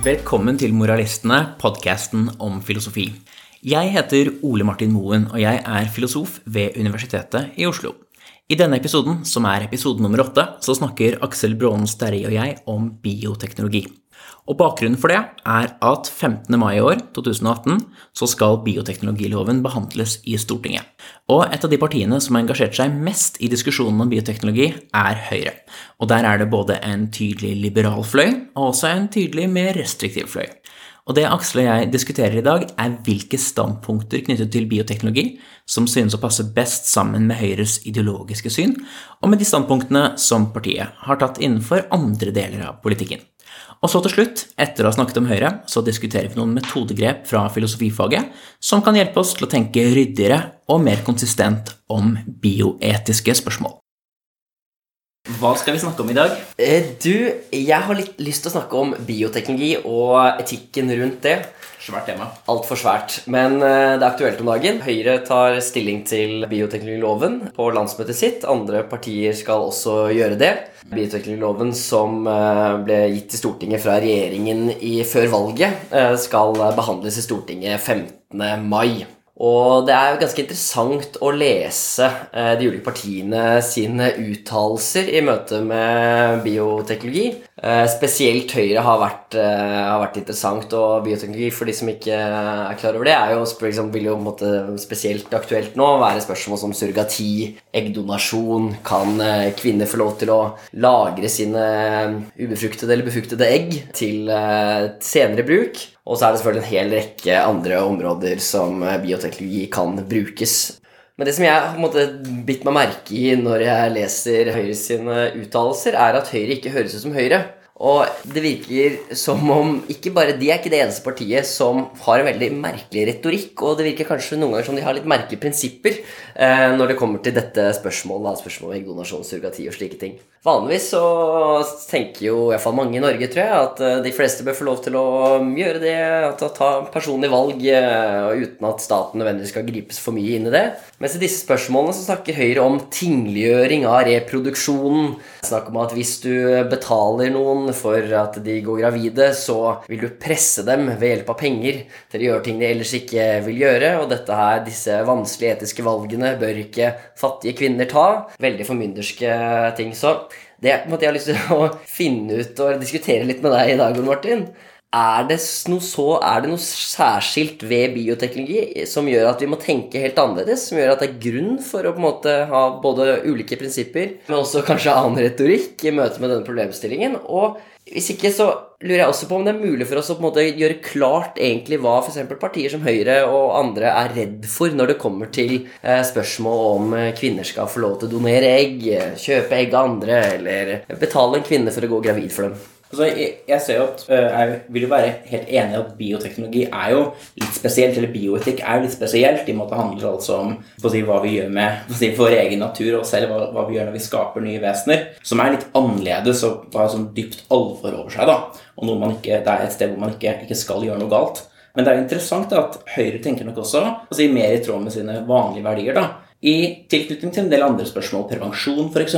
Velkommen til Moralistene, podkasten om filosofi. Jeg heter Ole Martin Moen, og jeg er filosof ved Universitetet i Oslo. I denne episoden, som er episode nummer åtte, så snakker Aksel Braanen Sterri og jeg om bioteknologi. Og Bakgrunnen for det er at 15. mai i år, 2018, så skal bioteknologiloven behandles i Stortinget. Og et av de partiene som har engasjert seg mest i diskusjonen om bioteknologi, er Høyre. Og der er det både en tydelig liberal fløy og også en tydelig mer restriktiv fløy. Og det Aksel og jeg diskuterer i dag, er hvilke standpunkter knyttet til bioteknologi som synes å passe best sammen med Høyres ideologiske syn, og med de standpunktene som partiet har tatt innenfor andre deler av politikken. Og så til slutt, etter å ha snakket om Høyre, så diskuterer vi noen metodegrep fra filosofifaget som kan hjelpe oss til å tenke ryddigere og mer konsistent om bioetiske spørsmål. Hva skal vi snakke om i dag? Eh, Du, jeg har litt lyst til å snakke om bioteknologi og etikken rundt det. Svært tema. Altfor svært. Men eh, det er aktuelt om dagen. Høyre tar stilling til bioteknologiloven på landsmøtet sitt. Andre partier skal også gjøre det. Bioteknologiloven som eh, ble gitt til Stortinget fra regjeringen i, før valget, skal behandles i Stortinget 15. mai. Og det er jo ganske interessant å lese eh, de ulike partiene sine uttalelser i møte med bioteknologi. Eh, spesielt Høyre har vært, eh, har vært interessant, og bioteknologi, for de som ikke er klar over det, er jo, eksempel, vil jo måte spesielt aktuelt nå være spørsmål som surrogati, eggdonasjon. Kan eh, kvinner få lov til å lagre sine ubefruktede eller befruktede egg til eh, senere bruk? Og så er det selvfølgelig en hel rekke andre områder som eh, bioteknologi kan brukes. Men det som jeg har en bitt meg merke i når jeg leser Høyre sine uttalelser, er at Høyre ikke høres ut som Høyre. Og det virker som om ikke bare de er ikke det eneste partiet som har en veldig merkelig retorikk, og det virker kanskje noen ganger som de har litt merkelige prinsipper eh, når det kommer til dette spørsmålet, spørsmålet om eggdonasjon, surrogati og slike ting. Vanligvis så tenker jo i hvert fall mange i Norge, tror jeg, at eh, de fleste bør få lov til å gjøre det, at å ta personlige valg eh, uten at staten nødvendigvis skal gripes for mye inn i det. Mens i disse spørsmålene så snakker Høyre om tingliggjøring av reproduksjonen. Snakk om at hvis du betaler noen for at de går gravide, så vil du presse dem ved hjelp av penger til å gjøre ting de ellers ikke vil gjøre. Og dette her, disse vanskelige etiske valgene bør ikke fattige kvinner ta. Veldig formynderske ting. Så det måtte jeg har lyst til å finne ut og diskutere litt med deg i dag, Martin. Er det, noe så, er det noe særskilt ved bioteknologi som gjør at vi må tenke helt annerledes? Som gjør at det er grunn for å på en måte ha både ulike prinsipper, men også kanskje annen retorikk i møte med denne problemstillingen? Og hvis ikke, så lurer jeg også på om det er mulig for oss å på en måte gjøre klart egentlig hva f.eks. partier som Høyre og andre er redd for når det kommer til eh, spørsmål om eh, kvinner skal få lov til å donere egg, eh, kjøpe egg av andre, eller betale en kvinne for å gå gravid for dem. Altså, jeg, jeg ser jo at øh, Jeg vil jo være helt enig i at bioteknologi er jo litt spesielt, eller bioetikk er jo litt spesielt. I måte handler altså om si, hva vi gjør med si, vår egen natur og selv, hva, hva vi gjør når vi skaper nye vesener. Som er litt annerledes og har sånn dypt alvor over seg. da, Og ikke, det er et sted hvor man ikke, ikke skal gjøre noe galt. Men det er interessant da, at Høyre tenker nok også altså, mer i tråd med sine vanlige verdier. da, i tilknytning til en del andre spørsmål, prevensjon f.eks.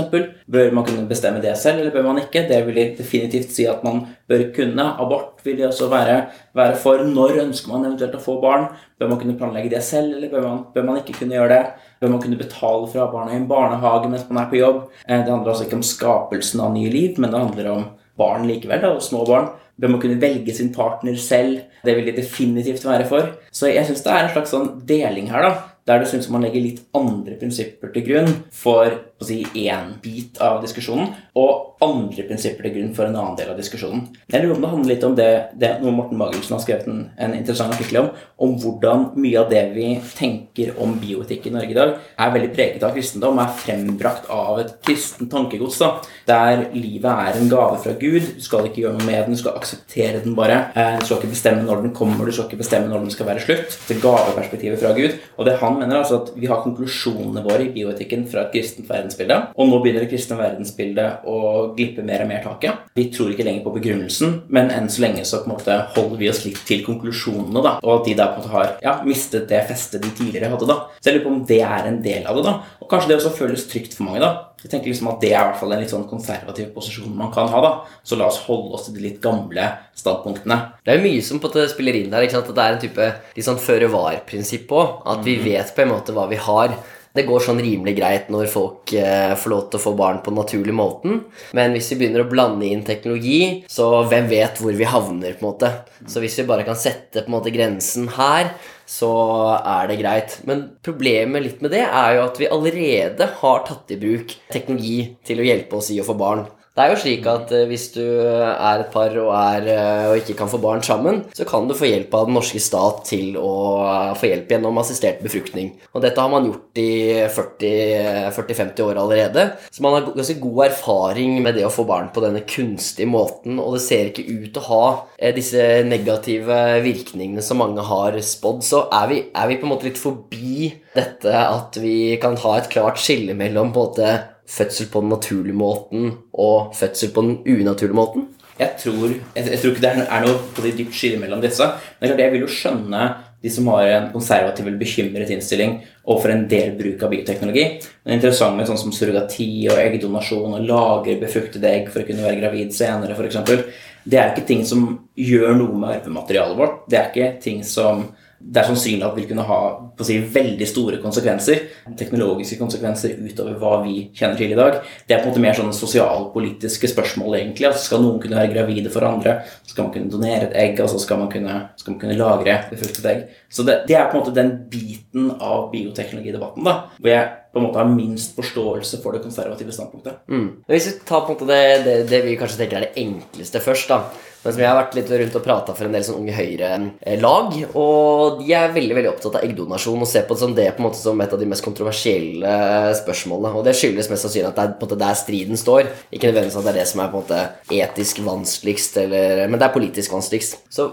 Bør man kunne bestemme det selv, eller bør man ikke? Det vil definitivt si at man bør kunne. Abort vil det også være, være for. Når ønsker man eventuelt å få barn? Bør man kunne planlegge det selv, eller bør man, bør man ikke kunne gjøre det? Bør man kunne betale fra barna i en barnehage mens man er på jobb? Eh, Det handler altså ikke om skapelsen av nye liv, men det handler om barn likevel, da, og små barn. Bør man kunne velge sin partner selv? Det vil de definitivt være for. Så jeg syns det er en slags sånn deling her, da der det synes man legger litt andre prinsipper til grunn for å si én bit av diskusjonen, og andre prinsipper til grunn for en annen del av diskusjonen. Jeg lurer om det handler litt om det, det noe Morten Magelsen har skrevet en, en interessant artikkel om, om hvordan mye av det vi tenker om bioetikk i Norge i dag, er veldig preget av kristendom, er frembrakt av et kristent tankegods, da, der livet er en gave fra Gud, du skal ikke gjøre noe med den, du skal akseptere den bare, Eh, du skal ikke bestemme når den kommer, du skal ikke bestemme når den skal være slutt, til gaveperspektivet fra Gud, og det han mener altså at vi har konklusjonene våre i bioetikken fra et kristent verdensbilde, og nå begynner det kristne verdensbildet å glippe mer og mer taket. Vi tror ikke lenger på begrunnelsen, men enn så lenge så på en måte holder vi oss litt til konklusjonene, da, og at de der på en måte har ja, mistet det festet de tidligere hadde, da. Så jeg lurer på om det er en del av det, da. Og kanskje det også føles trygt for mange, da. Jeg tenker liksom at Det er i hvert fall en litt sånn konservativ posisjon man kan ha. da. Så la oss holde oss til de litt gamle standpunktene. Det er mye som på måte spiller inn der. ikke sant? At det er en type litt sånn føre var-prinsipp òg. At vi vet på en måte hva vi har. Det går sånn rimelig greit når folk eh, får lov til å få barn på den naturlige måten. Men hvis vi begynner å blande inn teknologi, så hvem vet hvor vi havner? på en måte. Så hvis vi bare kan sette på en måte grensen her, så er det greit. Men problemet litt med det er jo at vi allerede har tatt i bruk teknologi til å hjelpe oss i å få barn. Det er jo slik at eh, hvis du er et par og, er, eh, og ikke kan få barn sammen, så kan du få hjelp av den norske stat til å eh, få hjelp gjennom assistert befruktning. Og dette har man gjort i 40-50 år allerede. Så man har ganske god erfaring med det å få barn på denne kunstige måten, og det ser ikke ut til å ha disse negative virkningene som mange har spådd. Så er vi, er vi på en måte litt forbi dette at vi kan ha et klart skille mellom på en måte fødsel på den naturlige måten og fødsel på den unaturlige måten? Jeg tror, jeg, jeg tror ikke det er noe dypt skille mellom disse. Men jeg vil jo skjønne de som har en konservativ eller bekymret innstilling overfor en del bruk av bioteknologi. Men interessant med sånn som surrogati og eggdonasjon og lagre befruktede egg for å kunne være gravid senere, f.eks. Det er ikke ting som gjør noe med arvematerialet vårt. Det er ikke ting som det er sannsynlig at det vil kunne ha si, veldig store konsekvenser. Teknologiske konsekvenser utover hva vi kjenner til i dag. Det er på en måte mer sånne sosialpolitiske spørsmål, egentlig. Altså, skal noen kunne være gravide for andre? Skal man kunne donere et egg? Altså, skal, man kunne, skal man kunne lagre befruktet egg? Så det, det, er på en måte den biten av bioteknologidebatten da, hvor jeg på en måte har minst forståelse for det konservative standpunktet. Mm. Hvis vi tar på en måte det, det, det vi kanskje tenker er det enkleste først, da men som jeg har vært litt rundt og prata for en del sånn Unge Høyre-lag. Og de er veldig veldig opptatt av eggdonasjon og ser på det som det på en måte som et av de mest kontroversielle spørsmålene. Og det skyldes mest sannsynlig at det er på en måte der striden står. Ikke nødvendigvis at det er det som er på en måte etisk vanskeligst, eller, men det er politisk vanskeligst. Så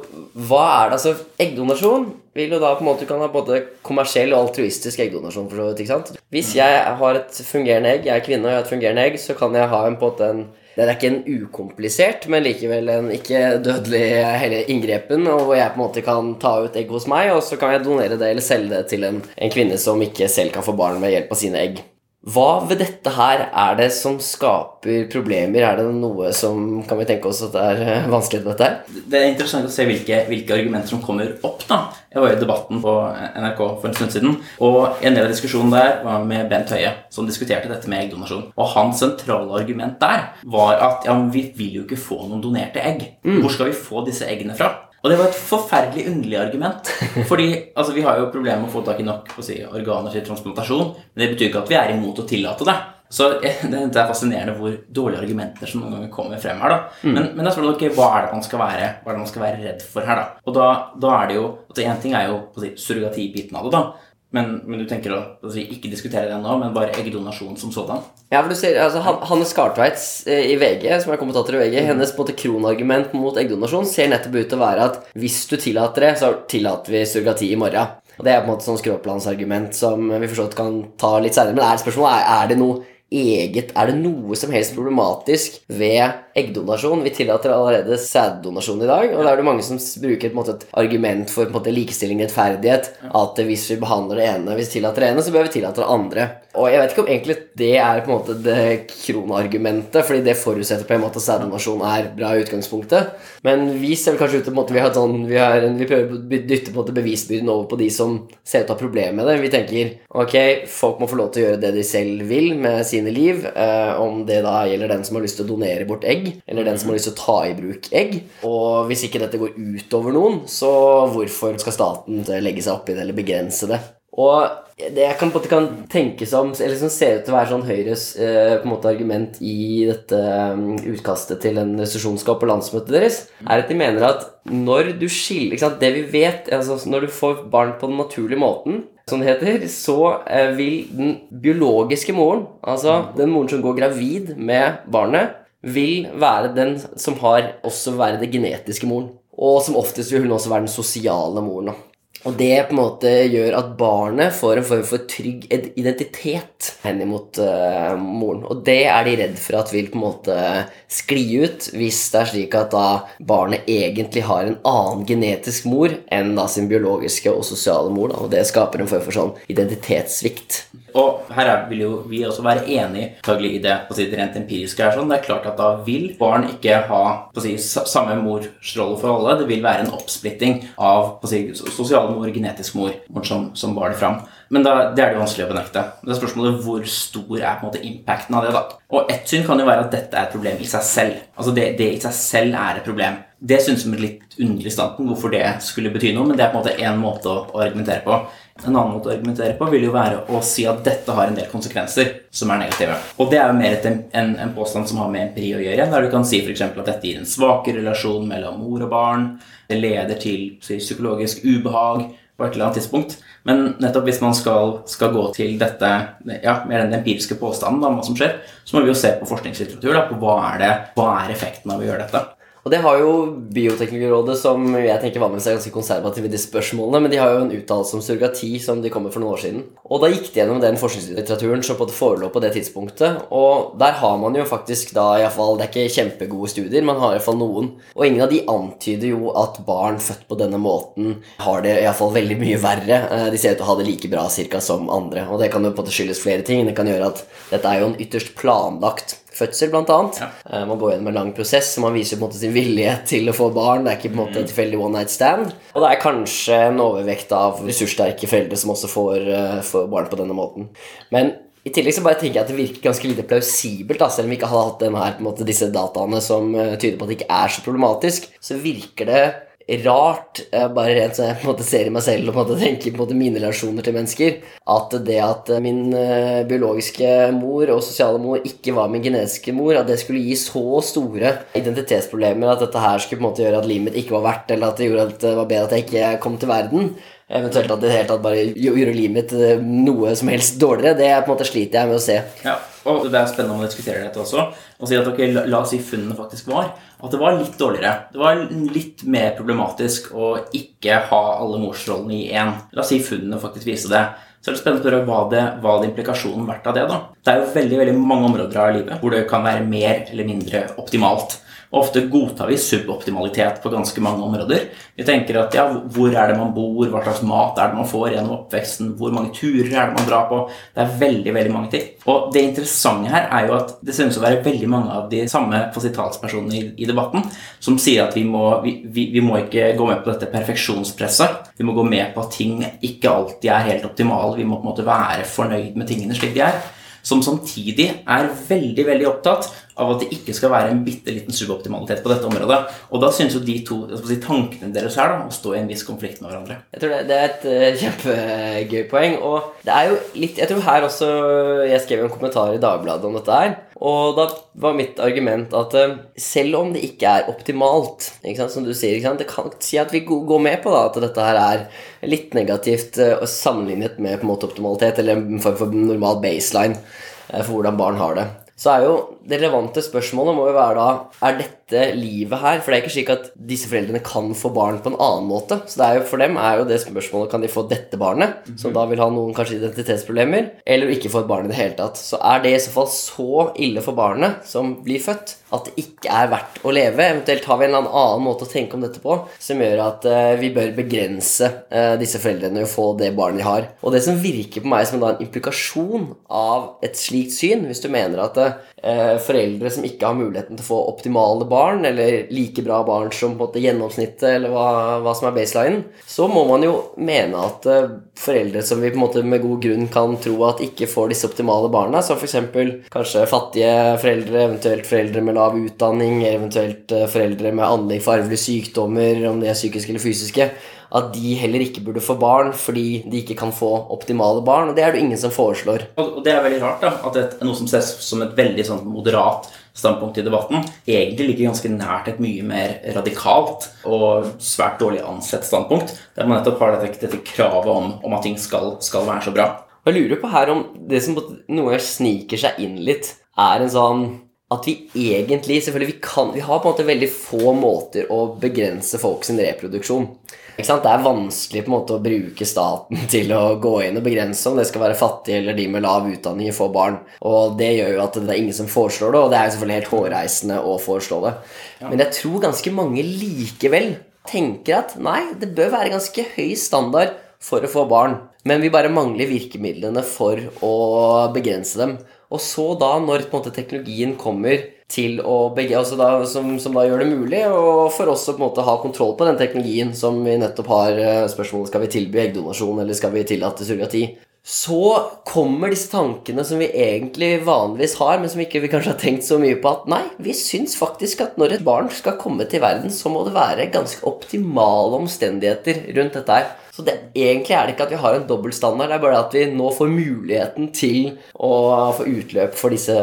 hva er det altså Eggdonasjon vil jo da på en måte kan ha både kommersiell og altruistisk eggdonasjon. for så vidt, ikke sant? Hvis jeg har et fungerende egg, jeg er kvinne og jeg har et fungerende egg, så kan jeg ha en på en måte en det er ikke en ukomplisert, men likevel en ikke dødelig inngrepen, og hvor jeg på en måte kan ta ut egg hos meg, og så kan jeg donere det eller selge det til en, en kvinne som ikke selv kan få barn med hjelp av sine egg. Hva ved dette her er det som skaper problemer? Er det noe som kan vi tenke oss at det er eh, vanskelig med dette her? Det er interessant å se hvilke, hvilke, argumenter som kommer opp. da. Jeg var i debatten på NRK for en stund siden, og en del av diskusjonen der var med Bent Høie, som diskuterte dette med eggdonasjon. Og hans sentrale argument der var at ja, vi vil jo ikke få noen donerte egg. Mm. Hvor skal vi få disse eggene fra? Og det var et forferdelig underlig argument. Fordi altså, vi har jo problemer med å få tak i nok si, organer til transplantasjon. Men det betyr ikke at vi er imot å tillate det. Så det er fascinerende hvor dårlige argumenter som noen ganger kommer frem her. da. Mm. Men, men da spør du okay, hva er det man skal være hva er det man skal være redd for her. da? Og da, da er det jo, altså Én ting er jo si, surrogatibiten av det. da, men, men, du tenker å altså, ikke diskutere det nå, men bare eggdonasjon som sådan? Ja, for du ser, altså, Hanne Skartveit eh, i VG, som er kommentator i VG, hennes på en måte, kronargument mot eggdonasjon ser nettopp ut til å være at hvis du tillater det, så tillater vi surrogati i morgen. Og Det er på en måte sånn skråplansargument som vi forstått kan ta litt seinere. Men er spørsmålet er, er det noe eget Er det noe som helst problematisk ved eggdonasjon? Vi tillater allerede sæddonasjon i dag, og da er det mange som bruker måte, et argument for måte, likestilling og rettferdighet. At hvis vi behandler det ene, hvis vi tillater det ene, så bør vi tillate det andre. Og jeg vet ikke om egentlig det er på en måte det kronargumentet, fordi det forutsetter på en måte at sæddonasjon er bra i utgangspunktet. Men vi ser kanskje ut til at vi, sånn, vi, vi prøver å dytte på bevisbyrden over på de som ser ut til å ha problemer med det. Vi tenker ok, folk må få lov til å gjøre det de selv vil med sine liv. Eh, om det da gjelder den som har lyst til å donere bort egg, eller den som har lyst til å ta i bruk egg. Og hvis ikke dette går utover noen, så hvorfor skal staten legge seg opp i det eller begrense det? Og det jeg kan, kan tenke som, eller som ser ut til å være sånn Høyres eh, på en måte argument i dette um, utkastet til en resolusjonsskap på landsmøtet deres, er at de mener at når du skiller Det vi vet, altså når du får barn på den naturlige måten, som det heter, så eh, vil den biologiske moren, altså den moren som går gravid med barnet, vil være den som har også være det genetiske moren. Og som oftest vil hun også være den sosiale moren. Og det på en måte gjør at barnet får en form for trygg identitet henimot uh, moren. Og det er de redd for at vil på en måte skli ut hvis det er slik at da barnet egentlig har en annen genetisk mor enn da sin biologiske og sosiale mor. Da. Og det skaper en form for sånn identitetssvikt. Og her er, vil jo vi også være enig i det, på sitt rent empiriske. her sånn. Det er klart at Da vil barn ikke ha på si, sa- samme morsrolle for alle. Det vil være en oppsplitting av på si, sosial mor, genetisk mor, mor som, som bar det fram. Men da, det er det vanskelig å benekte. Det er spørsmålet hvor stor er på en måte impacten av det. da. Og ett syn kan jo være at dette er et problem i seg selv. Altså det, det i seg selv er et problem. Det synes som et litt underlig standpunkt hvorfor det skulle bety noe, men det er på en måte én måte å argumentere på. En annen måte å argumentere på vil jo være å si at dette har en del konsekvenser som er negative. Og det er jo mer et, en, en påstand som har med empiri å gjøre, der du kan si f.eks. at dette gir en svakere relasjon mellom mor og barn, det leder til psykologisk ubehag på et eller annet tidspunkt. Men nettopp hvis man skal, skal gå til dette, ja, mer den empiriske påstanden om hva som skjer, så må vi jo se på forskningslitteratur, da, på hva er, det, hva er effekten av å gjøre dette. Og det har jo Bioteknologirådet, som jeg tenker vanligvis er ganske konservative i de spørsmålene, men de har jo en uttalelse om surrogati som de kom med for noen år siden. Og da gikk de gjennom den forskningslitteraturen som forelå på det tidspunktet, og der har man jo faktisk da iallfall Det er ikke kjempegode studier, man har iallfall noen. Og ingen av de antyder jo at barn født på denne måten har det iallfall veldig mye verre. Eh, De ser ut til å ha det like bra cirka som andre, og det kan jo på en måte skyldes flere ting. Det kan gjøre at dette er jo en ytterst planlagt fødsel, blant annet. Ja. Eh, Man går gjennom en lang prosess, så man viser på en måte sin vilje til å få barn. Det er ikke på en måte en tilfeldig one night stand. Og det er kanskje en overvekt av ressurssterke foreldre som også får, eh, får barn på denne måten. Men i tillegg så bare tenker jeg at det virker ganske lite plausibelt, da, selv om vi ikke hadde hatt denne måte, disse dataene som eh, tyder på at det ikke er så problematisk. Så virker det rart, eh, bare rent så jeg på en måte ser i meg selv og på en måte tenker på mine relasjoner til mennesker, at det at min eh, biologiske mor og sosiale mor ikke var min genetiske mor, at det skulle gi så store identitetsproblemer at dette her skulle på en måte gjøre at livet mitt ikke var verdt, eller at det gjorde at det var bedre at jeg ikke kom til verden. Eventuelt at det i hele tatt bare gjorde livet mitt eh, noe som helst dårligere. Det på en måte sliter jeg med å se. Ja, og Det er spennende å diskutere dette også. Og si at ok, la, oss si funnene faktisk var at det var litt dårligere. Det var litt mer problematisk å ikke ha alle morsrollene i én. La oss si funnene faktisk viste det. Så er det spennende å høre hva det hva hadde implikasjonen vært av det. da. Det er jo veldig veldig mange områder av livet hvor det kan være mer eller mindre optimalt. Ofte godtar vi suboptimalitet på ganske mange områder. Vi tenker at ja, hvor er det man bor, hva slags mat er det man får gjennom oppveksten, hvor mange turer er det man drar på. Det er veldig veldig mange ting. Og det interessante her er jo at det synes å være veldig mange av de samme talspersonene i, i debatten som sier at vi må, vi, vi, vi må ikke gå med på dette perfeksjonspresset. Vi må gå med på at ting ikke alltid er helt optimale. Vi må på en måte være fornøyd med tingene slik de er som samtidig er veldig veldig opptatt av at det ikke skal være en bitte liten suboptimalitet på dette området. Og da synes jo de to si, tankene deres her da, å stå i en viss konflikt med hverandre. Jeg tror det, det er et uh, kjempegøy poeng. Og det er jo litt Jeg tror her også Jeg skrev en kommentar i Dagbladet om dette her. Og da var mitt argument at eh, selv om det ikke er optimalt, ikke sant, som du sier ikke sant, Det kan si at vi går med på da, at dette her er litt negativt eh, sammenlignet med på en måte optimalitet, eller en form for normal baseline eh, for hvordan barn har det. Så er jo det relevante spørsmålet må jo være da Er dette livet her? For det er ikke slik at disse foreldrene kan få barn på en annen måte. Så det er jo for dem er jo det spørsmålet Kan de få dette barnet, som da vil ha noen kanskje identitetsproblemer, eller ikke få et barn i det hele tatt. Så er det i så fall så ille for barnet som blir født, at det ikke er verdt å leve. Eventuelt har vi en eller annen måte å tenke om dette på som gjør at uh, vi bør begrense uh, disse foreldrene i å få det barnet de har. Og det som virker på meg som da en implikasjon av et slikt syn, hvis du mener at eh, foreldre som ikke har muligheten til å få optimale barn, eller like bra barn som på en måte gjennomsnittet, eller hva, hva som er baselinen, så må man jo mene at eh, foreldre som vi på en måte med god grunn kan tro at ikke får disse optimale barna, som f.eks. kanskje fattige foreldre, eventuelt foreldre med lav utdanning, eventuelt eh, foreldre med anlegg for arvelige sykdommer, om de er psykiske eller fysiske, at de heller ikke burde få barn fordi de ikke kan få optimale barn. Og det er det ingen som foreslår. Og det er veldig rart da, at et, noe som ses som et veldig sånn moderat standpunkt i debatten, egentlig ligger ganske nært et mye mer radikalt og svært dårlig ansett standpunkt, der man nettopp har dette, dette kravet om, om at ting skal, skal være så bra. Jeg lurer på her om det som noen ganger sniker seg inn litt, er en sånn at vi egentlig selvfølgelig vi, kan, vi har på en måte veldig få måter å begrense folk sin reproduksjon. Det er vanskelig på en måte å bruke staten til å gå inn og begrense om det skal være fattige eller de med lav utdanning får barn. Og det gjør jo at det er ingen som foreslår det, og det er jo selvfølgelig helt hårreisende å foreslå det. Men jeg tror ganske mange likevel tenker at nei, det bør være ganske høy standard for å få barn. men vi bare mangler virkemidlene for å begrense dem. Og så da, når måte, teknologien kommer til å begge, altså da, som, som, da gjør det mulig og for oss å på en måte ha kontroll på den teknologien som vi nettopp har eh, spørsmålet skal vi tilby eggdonasjon eller skal vi tillate surrogati, så kommer disse tankene som vi egentlig vanligvis har, men som ikke vi kanskje har tenkt så mye på, at nei, vi syns faktisk at når et barn skal komme til verden, så må det være ganske optimale omstendigheter rundt dette her. Så det, egentlig er det ikke at vi har en dobbeltstandard, det er bare at vi nå får muligheten til å få utløp for disse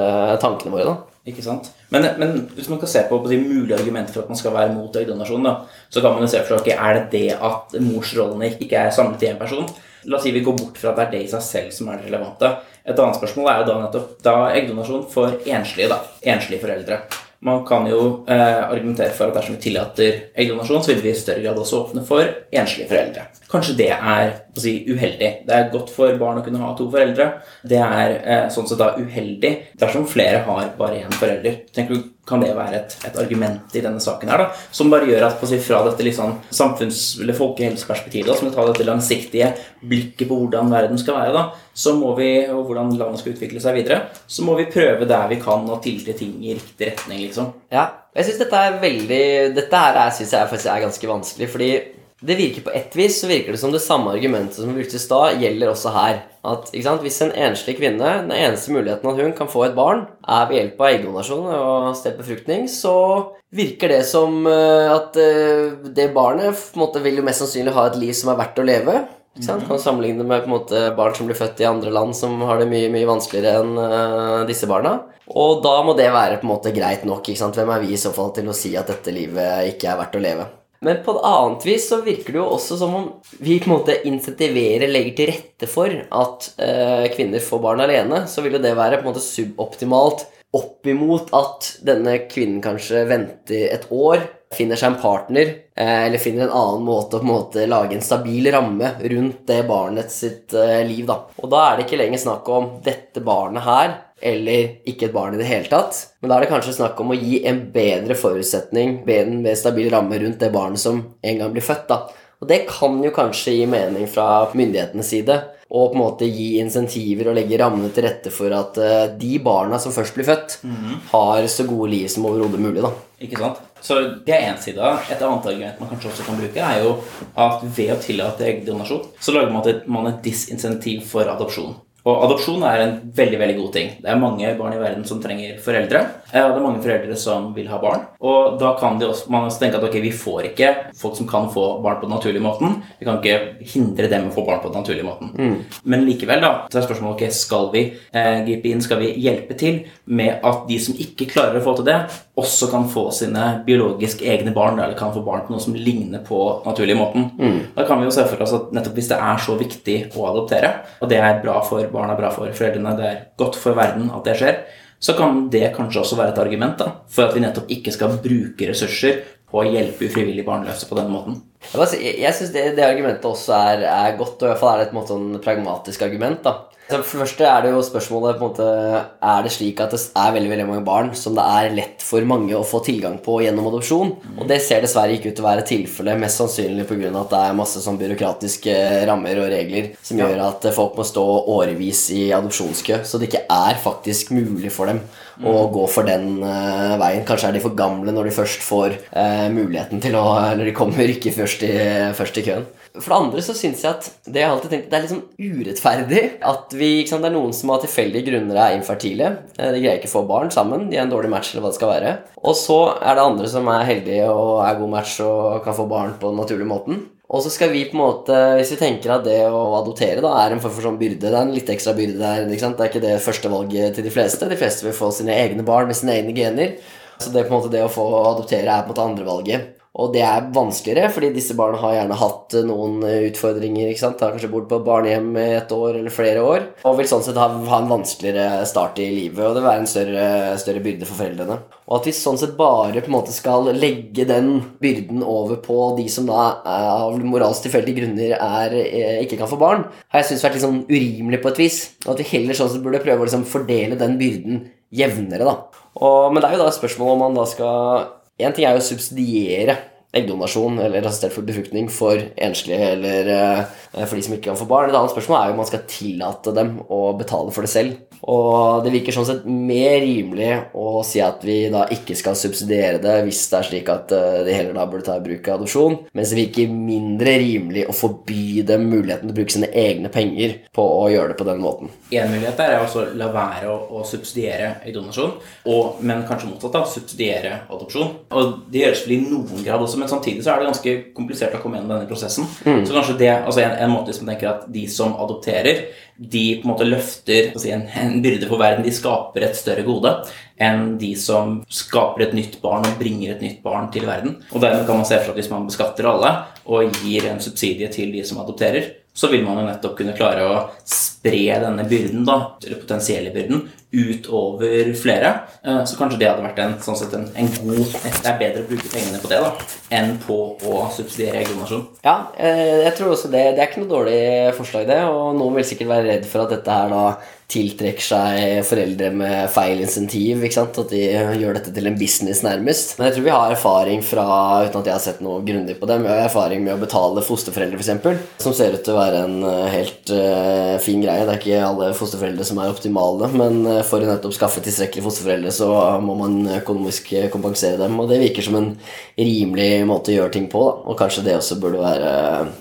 tankene våre. da. Ikke sant? Men, men, hvis man kan se på, på de mulige argumenter for at man skal være mot eggdonasjon, så kan man jo se for seg okay, er det det at morsrollene ikke er samlet i én person. La oss si vi går bort fra at det er det i seg selv som er det relevante. Et annet spørsmål er jo da nettopp da eggdonasjon for enslige, da, enslige foreldre. Man kan jo eh, argumentere for at dersom vi tillater eggdonasjon, så vil vi i større grad også åpne for enslige foreldre. Kanskje det er si, uheldig. Det er godt for barn å kunne ha to foreldre. Det er eh, sånn sett da uheldig dersom flere har bare én forelder. Tenker du kan det være et, et, argument i denne saken her da, som bare gjør at si, fra dette liksom samfunns- eller folkehelseperspektivet, som tar dette langsiktige blikket på hvordan verden skal være, da, så må vi, og hvordan landet skal utvikle seg videre, så må vi prøve der vi kan å tilte ting i riktig retning, liksom. Ja, jeg syns dette er veldig Dette her synes jeg faktisk er ganske vanskelig, fordi det virker på ett vis så virker det som det samme argumentet som brukes da gjelder også her. At Hvis en enslig kvinne, den eneste muligheten at hun kan få et barn, er ved hjelp av eggdonasjon og stedbefruktning, så virker det som eh, at eh, det barnet på en måte, vil jo mest sannsynlig ha et liv som er verdt å leve. Mm. Kan sammenligne med på en måte, barn som blir født i andre land, som har det mye mye vanskeligere enn uh, disse barna. Og da må det være på en måte greit nok. Hvem er vi i så fall til å si at dette livet ikke er verdt å leve? Men på et annet vis så virker det jo også som om vi på en måte insentiverer, legger til rette for at eh, kvinner får barn alene. Så vil jo det være på en måte suboptimalt opp imot at denne kvinnen kanskje venter et år, finner seg en partner, eh, eller finner en annen måte å på en måte lage en stabil ramme rundt det barnet sitt eh, liv. da. Og da er det ikke lenger snakk om dette barnet her eller ikke et barn i det hele tatt. Men da er det kanskje snakk om å gi en bedre forutsetning, en mer stabil ramme rundt det barnet som en gang blir født. da. Og det kan jo kanskje gi mening fra myndighetenes side. Og på en måte gi insentiver og legge rammene til rette for at uh, de barna som først blir født, mm -hmm. har så gode liv som overhodet mulig. da. Ikke sant? Så det er én side. Et annet argument man kanskje også kan bruke, er jo at ved å tillate eggdonasjon, så lager man et disinsentiv for adopsjon. Og adopsjon er en veldig veldig god ting. Det er mange barn i verden som trenger foreldre. Ja, og det er mange foreldre som vil ha barn. Og da kan også, man også tenke at ok, vi får ikke folk som kan få barn på den naturlige måten. Vi kan ikke hindre dem å få barn på den naturlige måten. Mm. Men likevel, da, så er spørsmålet ok, skal vi eh, gripe inn, skal vi hjelpe til med at de som ikke klarer å få til det, også kan få sine biologisk egne barn, eller kan få barn på noe som ligner på den naturlige måten. Mm. Da kan vi jo se for oss at nettopp hvis det er så viktig å adoptere, og det er bra for barn er bra for foreldrene, det er godt for verden at det skjer, så kan det kanskje også være et argument da, for at vi nettopp ikke skal bruke ressurser på å hjelpe ufrivillig barnløse på denne måten. Jeg, jeg syns det, det, argumentet også er, er godt, og i hvert fall er det et måte sånn pragmatisk argument. da. For det første er det jo spørsmålet på en måte, Er det slik at det er veldig veldig mange barn som det er lett for mange å få tilgang på gjennom adopsjon? Mm. Og det ser dessverre ikke ut til å være tilfellet, mest sannsynlig pga. at det er masse sånn byråkratiske rammer og regler som gjør at folk må stå årevis i adopsjonskø, så det ikke er faktisk mulig for dem mm. å gå for den uh, veien. Kanskje er de for gamle når de først får uh, muligheten til å Eller de kommer ikke først i, først i køen. For det andre så syns jeg at det jeg alltid tenkt, det er litt sånn urettferdig at vi, sant, det er noen som av tilfeldige grunner er infertile. Eh, de greier ikke å få barn sammen. De er en dårlig match, eller hva det skal være. Og så er det andre som er heldige og er god match og kan få barn på den naturlige måten. Og så skal vi på en måte, hvis vi tenker at det å adoptere da er en form for sånn byrde Det er en litt ekstra byrde der. ikke sant? Det er ikke det første valget til de fleste. De fleste vil få sine egne barn med sine egne gener. Så det, på en måte, det å få adoptere er på en måte andrevalget. Og det er vanskeligere, fordi disse barna har gjerne hatt eh, noen eh, utfordringer. ikke sant? Har kanskje bodd på barnehjem i et år eller flere år. Og vil sånn sett ha, ha en vanskeligere start i livet, og det vil være en større, større, byrde for foreldrene. Og at vi sånn sett bare på en måte skal legge den byrden over på de som da eh, av moralsk tilfeldige grunner er, ikke kan få barn, har jeg syntes vært litt sånn urimelig på et vis. Og at vi heller sånn sett burde prøve å liksom fordele den byrden jevnere, da. Og, men det er jo da et spørsmål om man da skal Én ting er jo å subsidiere eggdonasjon eller assistert for befruktning for enslige eller eh, for de som ikke kan få barn. Et annet spørsmål er jo om man skal tillate dem å betale for det selv. Og det virker sånn sett mer rimelig å si at vi da ikke skal subsidiere det hvis det er slik at eh, de heller da burde ta i bruk adopsjon, mens det virker mindre rimelig å forby dem muligheten til å bruke sine egne penger på å gjøre det på den måten. En mulighet der er også å la være å, å subsidiere eggdonasjon, og, men kanskje motsatt, da, subsidiere adopsjon. Og det gjøres vel i noen grad også, men samtidig så er det ganske komplisert å komme gjennom denne prosessen. Så kanskje det, altså en, en måte som tenker at de som adopterer, de på en måte løfter si, en, en byrde for verden. De skaper et større gode enn de som skaper et nytt barn og bringer et nytt barn til verden. Og dermed kan man se for seg at hvis man beskatter alle og gir en subsidie til de som adopterer, så vil man jo nettopp kunne klare å spre denne byrden, da, eller potensielle byrden, utover flere. Eh, Så kanskje det hadde vært en, sånn sett en, en god Det er bedre å bruke pengene på det da, enn på å subsidiere eggdonasjon. Ja, eh, jeg tror også det. Det er ikke noe dårlig forslag, det. Og noen vil sikkert være redd for at dette her da tiltrekker seg foreldre med feil insentiv. At de gjør dette til en business, nærmest. Men jeg tror vi har erfaring fra, uten at jeg har sett noe grundig på det, vi har erfaring med å betale fosterforeldre, f.eks., som ser ut til å være en eh, helt uh, fin greie. Det er ikke alle fosterforeldre som er optimale, men eh, for å nettopp skaffe tilstrekkelig fosterforeldre, så må man økonomisk kompensere dem. Og det virker som en rimelig måte å gjøre ting på, da. Og kanskje det også burde være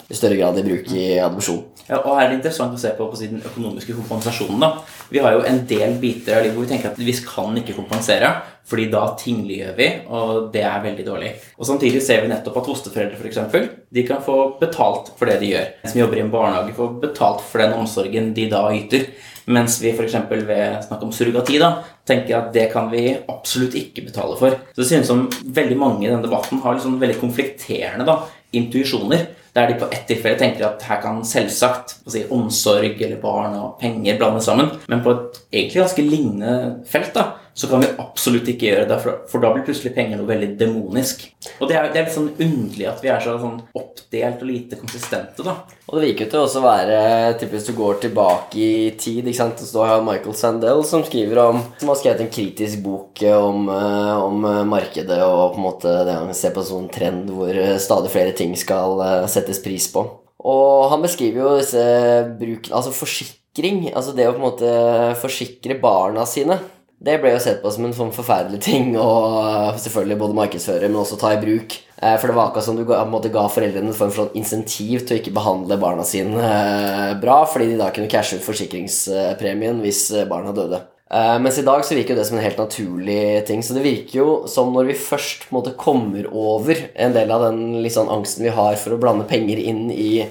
i større grad i bruk i adopsjon. Ja, og her er det interessant å se på, på den økonomiske kompensasjonen. da. Vi har jo en del biter av livet hvor vi tenker at vi kan ikke kompensere, fordi da tingliggjør vi, og det er veldig dårlig. Og Samtidig ser vi nettopp at fosterforeldre for eksempel, de kan få betalt for det de gjør. De som jobber i en barnehage, får betalt for den omsorgen de da yter. Mens vi f.eks. ved snakk om surrogati da, tenker at det kan vi absolutt ikke betale for. Så det synes som veldig mange i denne debatten har liksom veldig konflikterende da, intuisjoner. Der de på ett tilfelle tenker at her kan selvsagt si, omsorg eller barn og penger blandes sammen. Men på et egentlig ganske lignende felt da, så kan vi absolutt ikke gjøre det, for, da blir plutselig penger noe veldig demonisk. Og det er, det er litt sånn underlig at vi er så sånn oppdelt og lite konsistente. da. Og det virker jo til også å være typisk du går tilbake i tid. ikke sant? Så har Michael Sandel som skriver om Som har skrevet en kritisk bok om, eh, om markedet og på en måte det han ser på en sånn trend hvor eh, stadig flere ting skal eh, settes pris på. Og han beskriver jo disse bruken Altså forsikring. Altså det å på en måte forsikre barna sine. Det ble jo sett på som en sånn forferdelig ting å selvfølgelig både markedsføre, men også ta i bruk. Eh, For det var akkurat som du ga, ga foreldrene en form for sånn insentiv til å ikke behandle barna sine eh, bra, fordi de da kunne cashe ut forsikringspremien hvis eh, barna døde. Eh, Mens i dag så virker jo det som en helt naturlig ting. Så det virker jo som når vi først på en måte kommer over en del av den sånn angsten vi har for å blande penger inn i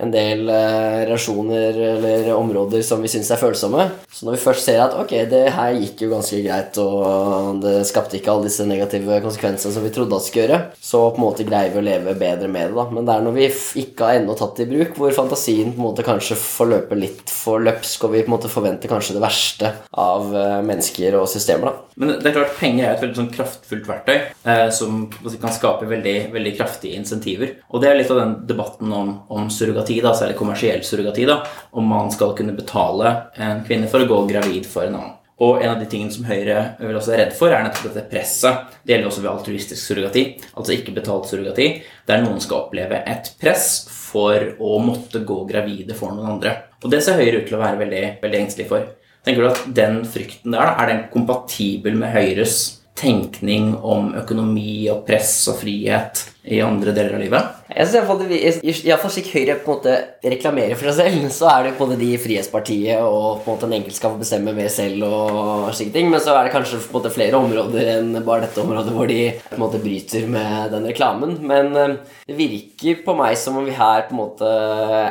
en del eh, relasjoner eller områder som vi syns er følsomme. Så når vi først ser at ok, det her gikk jo ganske greit, og det skapte ikke alle disse negative konsekvensene som vi trodde at skulle gjøre, så på en måte greier vi å leve bedre med det. da. Men det er når vi ikke har ennå tatt det i bruk, hvor fantasien på en måte kanskje får løpe litt for løpsk, og vi på en måte forventer kanskje det verste av eh, mennesker og systemer. da. Men det er klart penger er et veldig sånn kraftfullt verktøy eh, som kan skape veldig, veldig kraftige insentiver. Og det er litt av den debatten om, om surrogati, da, særlig kommersiell surrogati. da, Om man skal kunne betale en kvinne for å gå gravid for en annen. Og en av de tingene som Høyre vil også er redd for, er nettopp dette presset. Det gjelder også ved altruistisk surrogati, altså ikke betalt surrogati, der noen skal oppleve et press for å måtte gå gravide for noen andre. Og det ser Høyre ut til å være veldig, veldig engstelig for. Tenker du at den frykten der, er den kompatibel med Høyres tenkning om økonomi og press og frihet i andre deler av livet? Jeg synes i hvert fall det, i, i hvert fall slik Høyre på en måte reklamerer for seg selv, så er det på en de Frihetspartiet og på en måte den enkelte skal få bestemme mer selv og slike ting. Men så er det kanskje på en måte flere områder enn bare dette området hvor de på en måte bryter med den reklamen. Men eh, det virker på meg som om vi her på en måte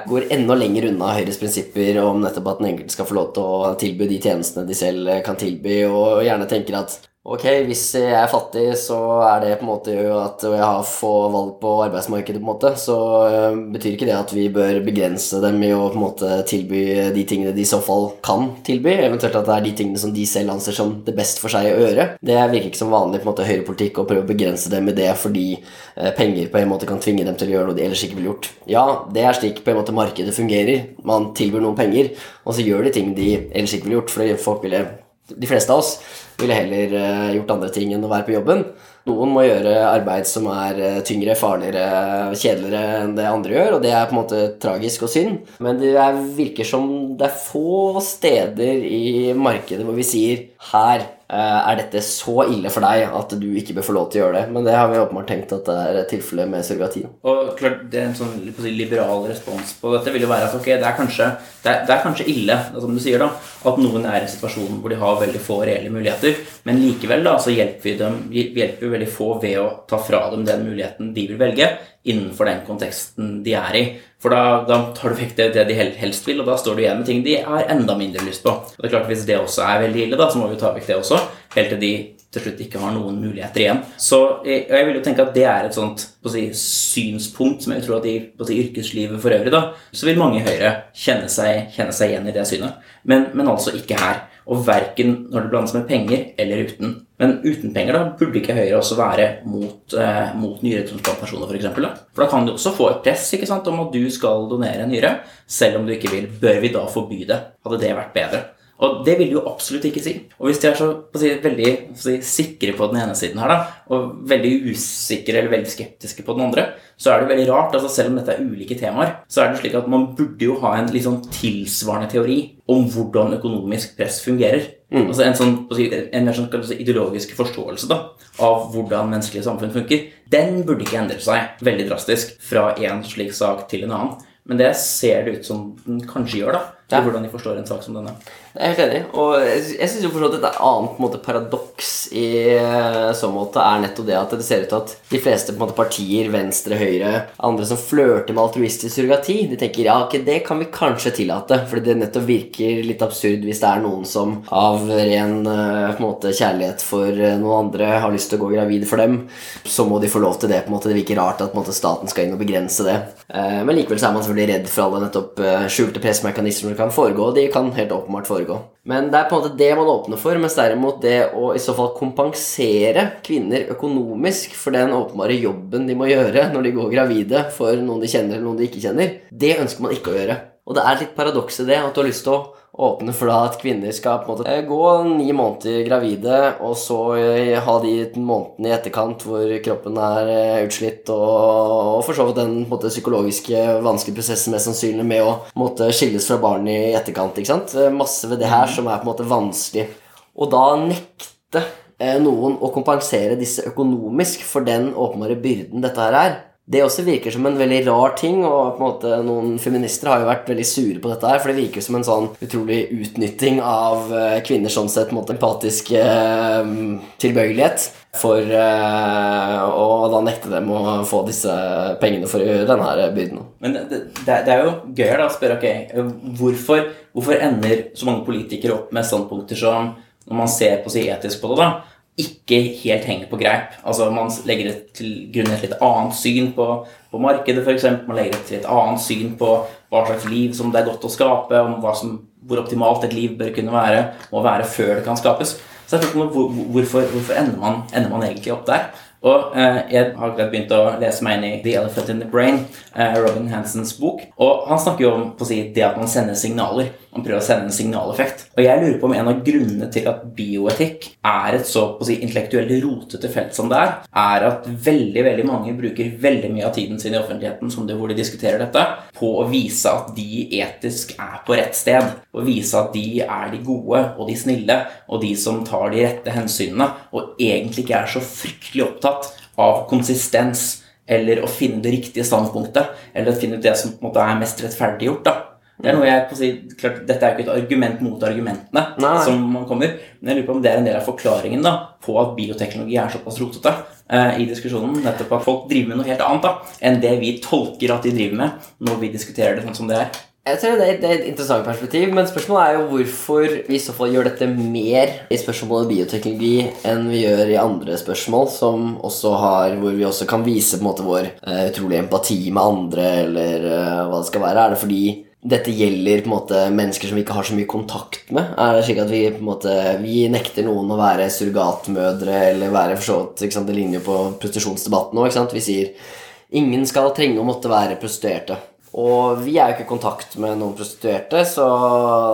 går enda lenger unna Høyres prinsipper om nettopp at den enkelte skal få lov til å tilby de tjenestene de selv kan tilby, og gjerne tenker at Ok, hvis jeg er fattig, så er det på en måte jo at jeg har få valg på arbeidsmarkedet, på en måte. Så øh, betyr ikke det at vi bør begrense dem i å på en måte tilby de tingene de i så fall kan tilby. Eventuelt at det er de tingene som de selv anser som det best for seg å gjøre. Det virker ikke som vanlig på en måte høyrepolitikk å prøve å begrense dem i det fordi eh, penger på en måte kan tvinge dem til å gjøre noe de ellers ikke ville gjort. Ja, det er slik på en måte markedet fungerer. Man tilbyr noen penger, og så gjør de ting de ellers ikke ville gjort, fordi folk ville de fleste av oss ville heller eh, gjort andre ting enn å være på jobben. Noen må gjøre arbeid som er eh, tyngre, farligere, kjedeligere enn det andre gjør, og det er på en måte tragisk og synd. Men det er, virker som det er få steder i markedet hvor vi sier her er dette så ille for deg at du ikke bør få lov til å gjøre det. Men det har vi åpenbart tenkt at det er tilfellet med surrogati. Og klart, det er En sånn liberal respons på dette vil jo være at ok, det er kanskje, det er, det er kanskje ille som du sier da, at noen er i en situasjon hvor de har veldig få reelle muligheter, men likevel da, så hjelper vi dem hjelper jo veldig få ved å ta fra dem den muligheten de vil velge innenfor den konteksten de er i. For da, da tar du vekk det, det de helst vil, og da står du igjen med ting de har enda mindre lyst på. Og det er klart Hvis det også er veldig ille, da, så må vi ta vekk det også, helt til de til slutt ikke har noen muligheter igjen. Så jeg, jeg vil jo tenke at det er et sånt si, synspunkt som jeg tror at i si, yrkeslivet for øvrig, da, så vil mange i Høyre kjenne seg, kjenne seg igjen i det synet. Men, men altså ikke her. Og verken når det blandes med penger eller uten. Men uten penger da, burde ikke Høyre også være mot, eh, mot nyretransplantasjoner, f.eks. For, da? for da kan du også få et press sant, om at du skal donere en nyre, selv om du ikke vil. Bør vi da forby det? Hadde det vært bedre? Og det vil de jo absolutt ikke si. Og hvis de er så si, veldig si, sikre på den ene siden her, da, og veldig usikre eller veldig skeptiske på den andre, så er det veldig rart. altså Selv om dette er ulike temaer, så er det slik at man burde jo ha en sånn tilsvarende teori om hvordan økonomisk press fungerer. Altså En sånn, en mer sånn si, ideologisk forståelse da, av hvordan menneskelige samfunn funker. Den burde ikke endre seg veldig drastisk fra en slik sak til en annen. Men det ser det ut som den kanskje gjør, da. Til Ja. hvordan de forstår en sak som denne. Jeg er helt enig. Og jeg, syns et annet måte, paradoks i eh, så måte er nettopp det at det ser ut til at de fleste på måte, partier, venstre, høyre, andre som flørter med altruistisk surrogati, de tenker ja, okay, det kan vi kanskje tillate, fordi det nettopp virker litt absurd hvis det er noen som av ren eh, på måte, kjærlighet for eh, noen andre har lyst til å gå gravid for dem, så må de få lov til det. på en måte. Det virker rart at måte, staten skal inn og begrense det. Men likevel så er man selvfølgelig redd for alle nettopp skjulte pressmekanismer som kan foregå, de kan helt åpenbart foregå. Men det er på en måte det man åpner for, mens derimot det å i så fall kompensere kvinner økonomisk for den åpenbare jobben de må gjøre når de går gravide for noen de kjenner eller noen de ikke kjenner, det ønsker man ikke å gjøre. Og det er litt paradoks i det at du har lyst til å åpne for da at kvinner skal på en måte eh, gå ni måneder gravide, og så eh, ha de månedene i etterkant hvor kroppen er eh, utslitt, og, og for så vidt den måte, psykologiske vanskelige prosessen mest sannsynlig med å måte, skilles fra barn i etterkant. ikke sant? Masse ved det her som er på en måte vanskelig. Og da nekte noen å kompensere disse økonomisk for den åpenbare byrden dette her er. Det også virker som en veldig rar ting, og på en måte noen feminister har jo vært veldig sure på dette her, for det virker som en sånn utrolig utnytting av eh, kvinners sånn sett på en måte empatisk eh, tilbøyelighet for eh, å da nekte dem å få disse pengene for å gjøre denne byrden. Men det, det, er jo gøy da å spørre ok, hvorfor, hvorfor ender så mange politikere opp med standpunkter som, når man ser på seg etisk på det, da, ikke helt henger på greip. Altså Man legger til grunn et litt annet syn på, på markedet, f.eks. Man legger til et annet syn på hva slags liv som det er godt å skape, om som, hvor optimalt et liv bør kunne være, må være før det kan skapes. Så jeg på hvor, hvorfor, hvorfor ender, man, ender man egentlig opp der? Og eh, Jeg har akkurat begynt å lese meg inn i The Elephant in the Brain, eh, Robin Hansens bok. Og Han snakker jo om å si, det at man sender signaler. Man prøver å sende en signaleffekt. Og jeg lurer på om en av grunnene til at bioetikk er et så si, intellektuelt rotete felt som det er, er at veldig veldig mange bruker veldig mye av tiden sin i offentligheten som det hvor de diskuterer dette, på å vise at de etisk er på rett sted. Og vise at de er de gode og de snille og de som tar de rette hensynene, og egentlig ikke er så fryktelig opptatt av konsistens eller å finne det riktige standpunktet, eller å finne det som på en måte er mest rettferdiggjort. da. Det er noe jeg på å si, klart, Dette er jo ikke et argument mot argumentene, Nei. som man kommer, men jeg lurer på om det er en del av forklaringen da, på at bioteknologi er såpass rotete eh, i diskusjonen. Nettopp at folk driver med noe helt annet da, enn det vi tolker at de driver med når vi diskuterer det sånn som det er. Jeg tror det er, et interessant perspektiv, men spørsmålet er jo hvorfor vi i så fall gjør dette mer i spørsmålet bioteknologi enn vi gjør i andre spørsmål, som også har, hvor vi også kan vise på en måte vår uh, utrolige empati med andre, eller uh, hva det skal være. Er det fordi dette gjelder på en måte mennesker som vi ikke har så mye kontakt med? Er det slik at vi på en måte Vi nekter noen å være surrogatmødre eller være for så vidt ikke sant, Det ligner jo på prostitusjonsdebatten òg. Vi sier ingen skal trenge å måtte være prostituerte. Og vi er jo ikke i kontakt med noen prostituerte, så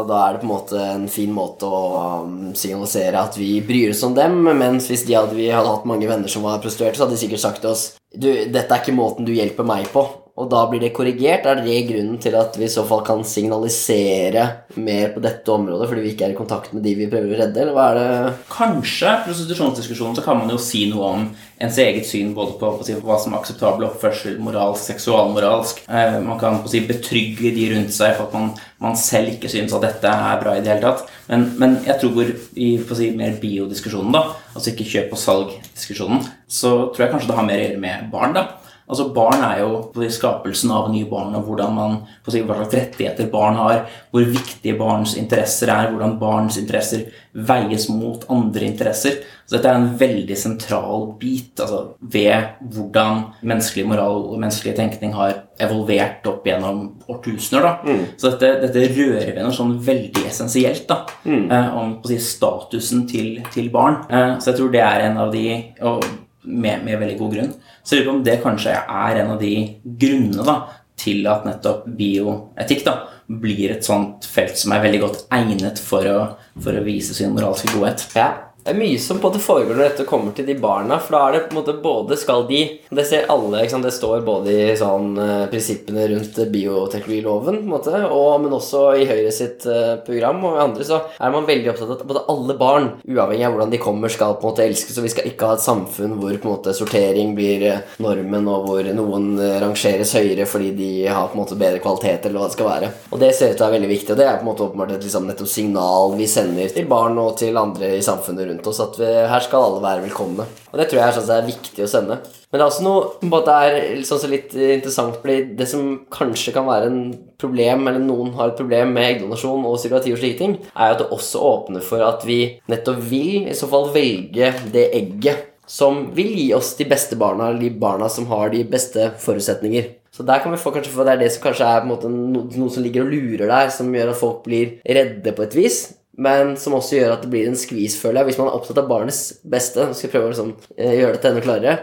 da er det på en måte en fin måte å um, signalisere at vi bryr oss om dem. Mens hvis de hadde, vi hadde hatt mange venner som var prostituerte, så hadde de sikkert sagt til oss du, dette er ikke måten du hjelper meg på. Og da blir det korrigert. Er det grunnen til at vi i så fall kan signalisere mer på dette området fordi vi ikke er i kontakt med de vi prøver å redde, eller hva er det Kanskje prostitusjonsdiskusjonen så kan man jo si noe om ens eget syn både på, på si, hva som er akseptabel oppførsel, moralsk, seksualmoralsk. Eh, man kan på si, betrygge de rundt seg for at man, man selv ikke syns at dette er bra i det hele tatt. Men, men jeg tror i si, mer biodiskusjonen, da, altså ikke kjøp og salg-diskusjonen, så tror jeg kanskje det har mer å gjøre med barn. da Altså Barn er jo på skapelsen av nye barn og hvordan man, på hva slags rettigheter barn har, hvor viktige barns interesser er, hvordan barns interesser veies mot andre interesser. Så Dette er en veldig sentral bit altså, ved hvordan menneskelig moral og menneskelig tenkning har evolvert opp gjennom årtusener. Mm. Så dette, dette, rører ved noe sånn veldig essensielt da, mm. eh, om si, statusen til, til barn. Eh, så jeg tror det er en av de og med, med veldig god grunn. Så jeg lurer på om det kanskje er en av de grunnene da, til at nettopp bioetikk da, blir et sånt felt som er veldig godt egnet for å, for å vise sin moralske godhet. Ja, det er mye som på det foregår når dette kommer til de barna. For da er det på en måte både skal de Det ser alle, det står både i sånn uh, prinsippene rundt bioteknologiloven, på en måte, og, men også i Høyre sitt uh, program og andre, så er man veldig opptatt av at både alle barn, uavhengig av hvordan de kommer, skal på en måte elskes. Og vi skal ikke ha et samfunn hvor på en måte sortering blir uh, normen, og hvor noen rangeres høyere fordi de har på en måte bedre kvalitet, eller hva det skal være. Og det ser ut til å være veldig viktig, og det er på en måte åpenbart et liksom, nettopp signal vi sender til barn og til andre i samfunnet rundt rundt oss at vi, her skal alle være velkomne. Og det tror jeg er, sånn er viktig å sende. Men det er også noe på det er sånn litt interessant, fordi det som kanskje kan være en problem, eller noen har et problem med eggdonasjon og surrogati og slike ting, er jo at det også åpner for at vi nettopp vil i så fall velge det egget som vil gi oss de beste barna, eller de barna som har de beste forutsetninger. Så der kan vi få kanskje, for Det er det som kanskje er på en måte noe som ligger og lurer der, som gjør at folk blir redde på et vis men som også gjør at det blir en skvis, føler jeg, hvis man er opptatt av barnets beste. Skal prøve å liksom, eh, gjøre dette enda klarere.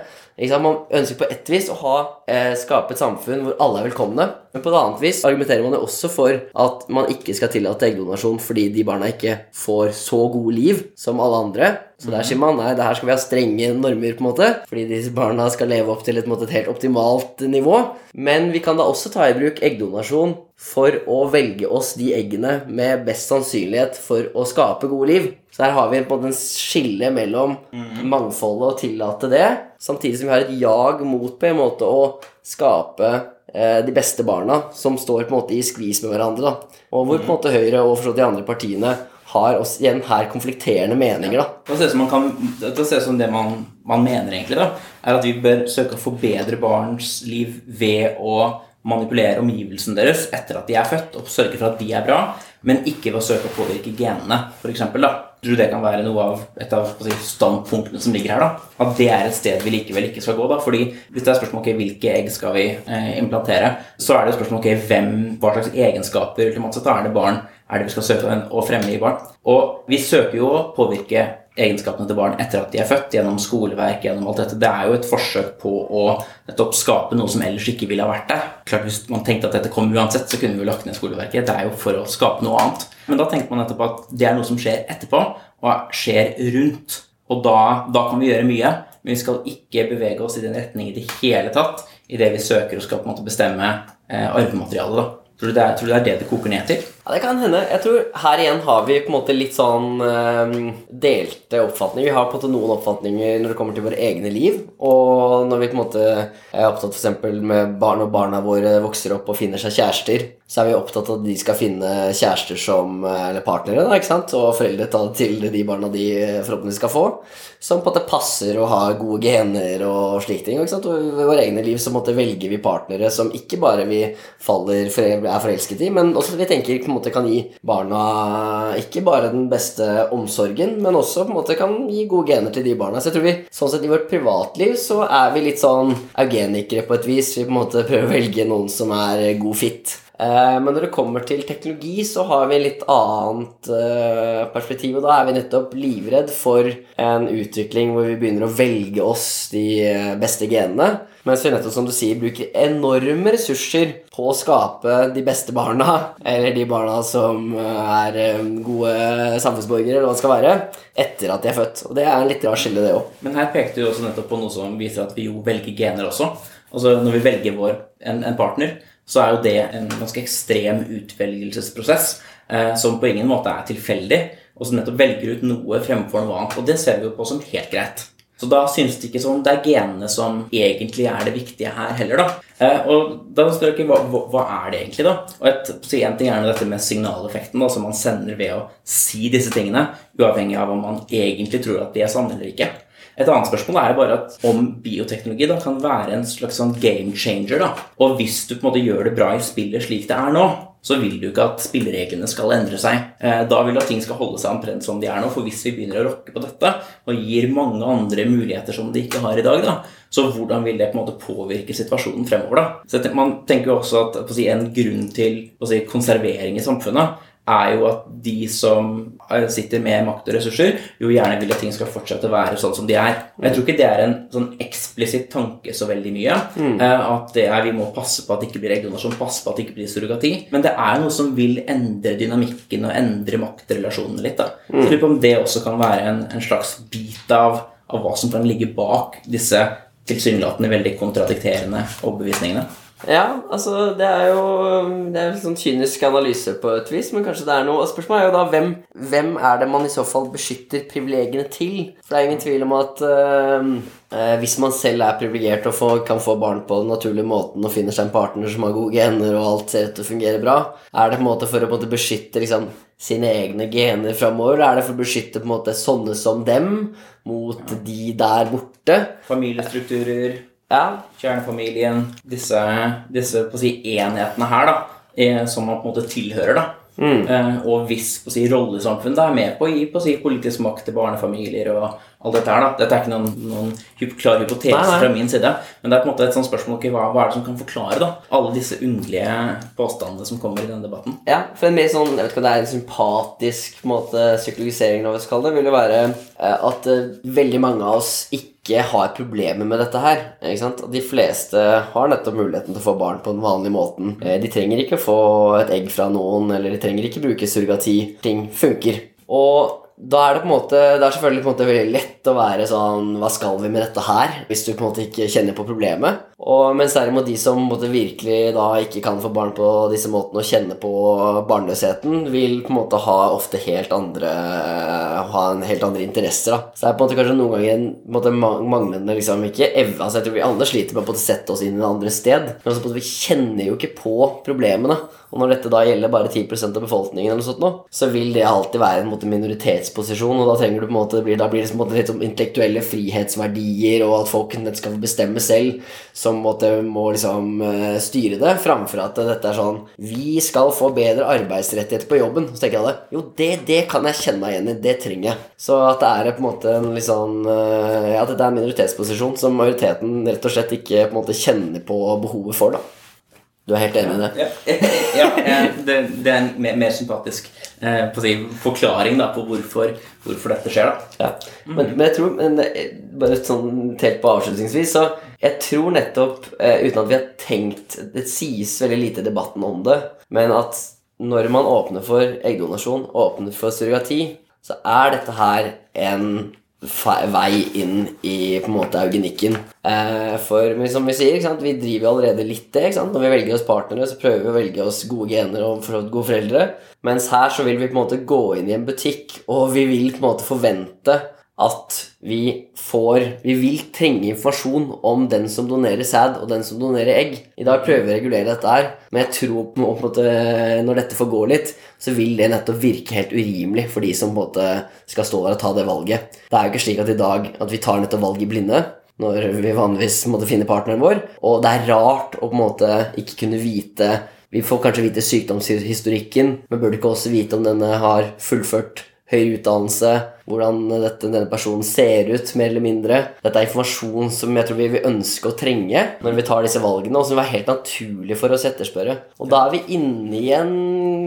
Man ønsker på ett vis å ha, eh, skape et samfunn hvor alle er velkomne. Men på et annet vis argumenterer man jo også for at man ikke skal tillate eggdonasjon fordi de barna ikke får så gode liv som alle andre. Så der sier man nei, det her skal vi ha strenge normer, på en måte, fordi disse barna skal leve opp til et, måte, et helt optimalt nivå. Men vi kan da også ta i bruk eggdonasjon for å velge oss de eggene med best sannsynlighet for å skape gode liv. Så her har vi på en måte en skille mellom mm. mangfoldet og tillate det, samtidig som vi har et jag mot på en måte å skape de beste barna, som står på en måte i skvis med hverandre. Da. Og hvor på en måte Høyre og de andre partiene har også igjen her konflikterende meninger. da. Det ser ut som, kan, det, ser som det man, man, mener, egentlig, da, er at vi bør søke å forbedre barns liv ved å manipulere omgivelsene deres etter at de er født, og sørge for at de er bra, men ikke ved å søke å påvirke genene, f.eks. Tror du det kan være noe av et av si, standpunktene som ligger her? da? At det er et sted vi likevel ikke skal gå? da? Fordi Hvis det er spørsmål ok, hvilke egg skal vi eh, implantere, så er det spørsmål ok, hvem, hva slags egenskaper ultimate sett er det barn er det vi skal søke å fremme i barn. Og vi søker jo å påvirke egenskapene til barn etter at de er født, gjennom skoleverk, gjennom alt dette. Det er jo et forsøk på å nettopp skape noe som ellers ikke ville ha vært der. Klart Hvis man tenkte at dette kom uansett, så kunne vi jo lagt ned skoleverket. Det er jo for å skape noe annet. Men da tenker man nettopp at det er noe som skjer etterpå, og skjer rundt. Og da, da kan vi gjøre mye, men vi skal ikke bevege oss i den retning i det hele tatt idet vi søker og skal på en måte bestemme eh, arvematerialet. Tror du, det er, tror du det er det det koker ned til? Ja, Det kan hende. Jeg tror Her igjen har vi på en måte litt sånn øh, delte oppfatninger. Vi har på en måte noen oppfatninger når det kommer til våre egne liv. Og når vi på en måte er opptatt f.eks. med barn og barna våre vokser opp og finner seg kjærester, så er vi opptatt av at de skal finne kjærester som, eller partnere da, ikke sant? og foreldre til de barna de forhåpentligvis skal få, som på en måte passer og har gode gener og slike ting. Ikke sant? Og I våre egne liv så måtte velger vi partnere som ikke bare vi faller, er forelsket i, men også vi tenker på en måte kan gi barna ikke bare den beste omsorgen, men også på en måte kan gi gode gener til de barna. Så jeg tror vi sånn sett i vårt privatliv så er vi litt sånn eugenikere på et vis. Vi på en måte prøver å velge noen som er god fit. Eh, men når det kommer til teknologi, så har vi litt annet eh, perspektiv. Og da er vi nettopp livredd for en utvikling hvor vi begynner å velge oss de eh, beste genene. Mens vi nettopp, som du sier, bruker enorme ressurser på å skape de beste barna, eller de barna som eh, er eh, gode samfunnsborgere, eller hva det skal være, etter at de er født. Og det er en litt rar skille, det òg. Men her pekte du også nettopp på noe som viser at vi jo velger gener også. Altså Når vi velger vår, en, en partner, så er jo det en ganske ekstrem utvelgelsesprosess eh, som på ingen måte er tilfeldig, og som nettopp velger ut noe fremfor noe annet. Og det ser vi jo på som helt greit. Så da synes det ikke som det er genene som egentlig er det viktige her heller, da. Eh, og da spør jeg hva, hva, er det egentlig, da? Og et, så En ting er dette med signaleffekten da, som man sender ved å si disse tingene, uavhengig av om man egentlig tror at de er sanne eller ikke. Et annet spørsmål er bare at om bioteknologi da, kan være en slags sånn game changer. da. Og hvis du på en måte gjør det bra i spillet slik det er nå, så vil du ikke at spillereglene skal endre seg. Eh, da vil du at ting skal holde seg omtrent som de er nå. For hvis vi begynner å rokke på dette og gir mange andre muligheter som de ikke har i dag, da, så hvordan vil det på en måte påvirke situasjonen fremover? da? Så Man tenker jo også at si, en grunn til si, konservering i samfunnet er jo at de som sitter med makt og ressurser, jo gjerne vil at ting skal fortsette å være sånn som de er. Men jeg tror ikke det er en sånn eksplisitt tanke så veldig mye. Mm. Eh, at det er vi må passe på at det ikke blir eggdonasjon, passe på at det ikke blir surrogati. Men det er noe som vil endre dynamikken og endre maktrelasjonene litt. da. Mm. Så lurer på om det også kan være en, en slags bit av, av hva som kan ligge bak disse tilsynelatende veldig kontradikterende overbevisningene. Ja, altså det er jo Det er en sånn kynisk analyse på et vis, men kanskje det er noe Og Spørsmålet er jo da hvem, hvem er det man i så fall beskytter privilegiene til? For det er ingen tvil om at øh, hvis man selv er privilegert og får, kan få barn på den naturlige måten og finner seg en partner som har gode gener og alt ser ut til å fungere bra, er det på en måte for å måte beskytte liksom, sine egne gener framover? Eller er det for å beskytte på en måte sånne som dem mot de der borte? Familiestrukturer ja. kjernefamilien, disse, disse si, enhetene her, da, eh, som man på en måte tilhører. da. Mm. Uh, og hvis på å si, rollesamfunn da, er med på å gi på å si, politisk makt til barnefamilier og alt dette her. da. Dette er ikke noen, noen klar hypotese nei, nei. fra min side, men det er på en måte et sånt spørsmål okay, hva, hva, er det som kan forklare da, alle disse underlige påstandene som kommer i denne debatten? Ja, for en mer sånn, jeg vet ikke om det er en sympatisk måte, psykologisering, hva vi skal kalle det, vil jo være eh, at veldig mange av oss ikke ikke har problemer med dette her. Ikke sant? De fleste har nettopp muligheten til å få barn på den vanlige måten. Eh, de trenger ikke få et egg fra noen, eller de trenger ikke bruke surrogati. Ting funker. Og da er det på en måte Det er selvfølgelig på en måte veldig lett å være sånn Hva skal vi med dette her? Hvis du på en måte ikke kjenner på problemet. Og Mens derimot de som måte, virkelig da ikke kan få barn på disse måtene og kjenne på barnløsheten, vil på en måte ha ofte helt andre Ha en helt andre interesser. da Så det er på en måte kanskje noen ganger en måte, manglende liksom ikke evne altså Jeg tror vi alle sliter med å sette oss inn i et andre sted. Men altså, vi kjenner jo ikke på problemene. Og når dette da gjelder bare 10% av befolkningen, eller noe sånt nå, så vil det alltid være en måte, minoritetsposisjon. Og da trenger du på en måte, da blir det på en måte litt om intellektuelle frihetsverdier, og at folk skal få bestemme selv, som måte, må liksom uh, styre det, framfor at dette er sånn Vi skal få bedre arbeidsrettigheter på jobben. Så tenker jeg det. Jo, det, det kan jeg kjenne meg igjen i. Det trenger jeg. Så at det er på en måte en litt sånn Ja, dette er en minoritetsposisjon som majoriteten rett og slett ikke på en måte kjenner på behovet for, da. Du er helt enig i det? Ja, ja det, det, er mer, mer sympatisk eh, si, forklaring da, på hvorfor, hvorfor, dette skjer. da. Ja. Men, men, jeg tror men Bare sånn helt på avslutningsvis så Jeg tror nettopp, eh, uten at vi har tenkt Det sies veldig lite i debatten om det, men at når man åpner for eggdonasjon, åpner for surrogati, så er dette her en vei inn i på en måte eugenikken. Eh, for som vi sier, vi driver allerede litt det. Når vi velger oss partnere, så prøver vi å velge oss gode gener og gode foreldre. Mens her så vil vi på en måte gå inn i en butikk, og vi vil på en måte forvente at vi får Vi vil trenge informasjon om den som donerer sæd, og den som donerer egg. I dag prøver vi å regulere dette her, men jeg tror på en måte når dette får gå litt, så vil det nettopp virke helt urimelig for de som på en måte skal stå der og ta det valget. Det er jo ikke slik at i dag at vi tar nettopp valg i blinde når vi vanligvis måtte finne partneren vår, og det er rart å på en måte ikke kunne vite vi får kanskje vite sykdomshistorikken, men burde ikke også vite om denne har fullført høyere utdannelse, hvordan dette, denne personen ser ut, mer eller mindre. Dette er informasjon som jeg tror vi vil ønske å trenge når vi tar disse valgene, og som være helt naturlig for oss å etterspørre. Og da er vi inne i en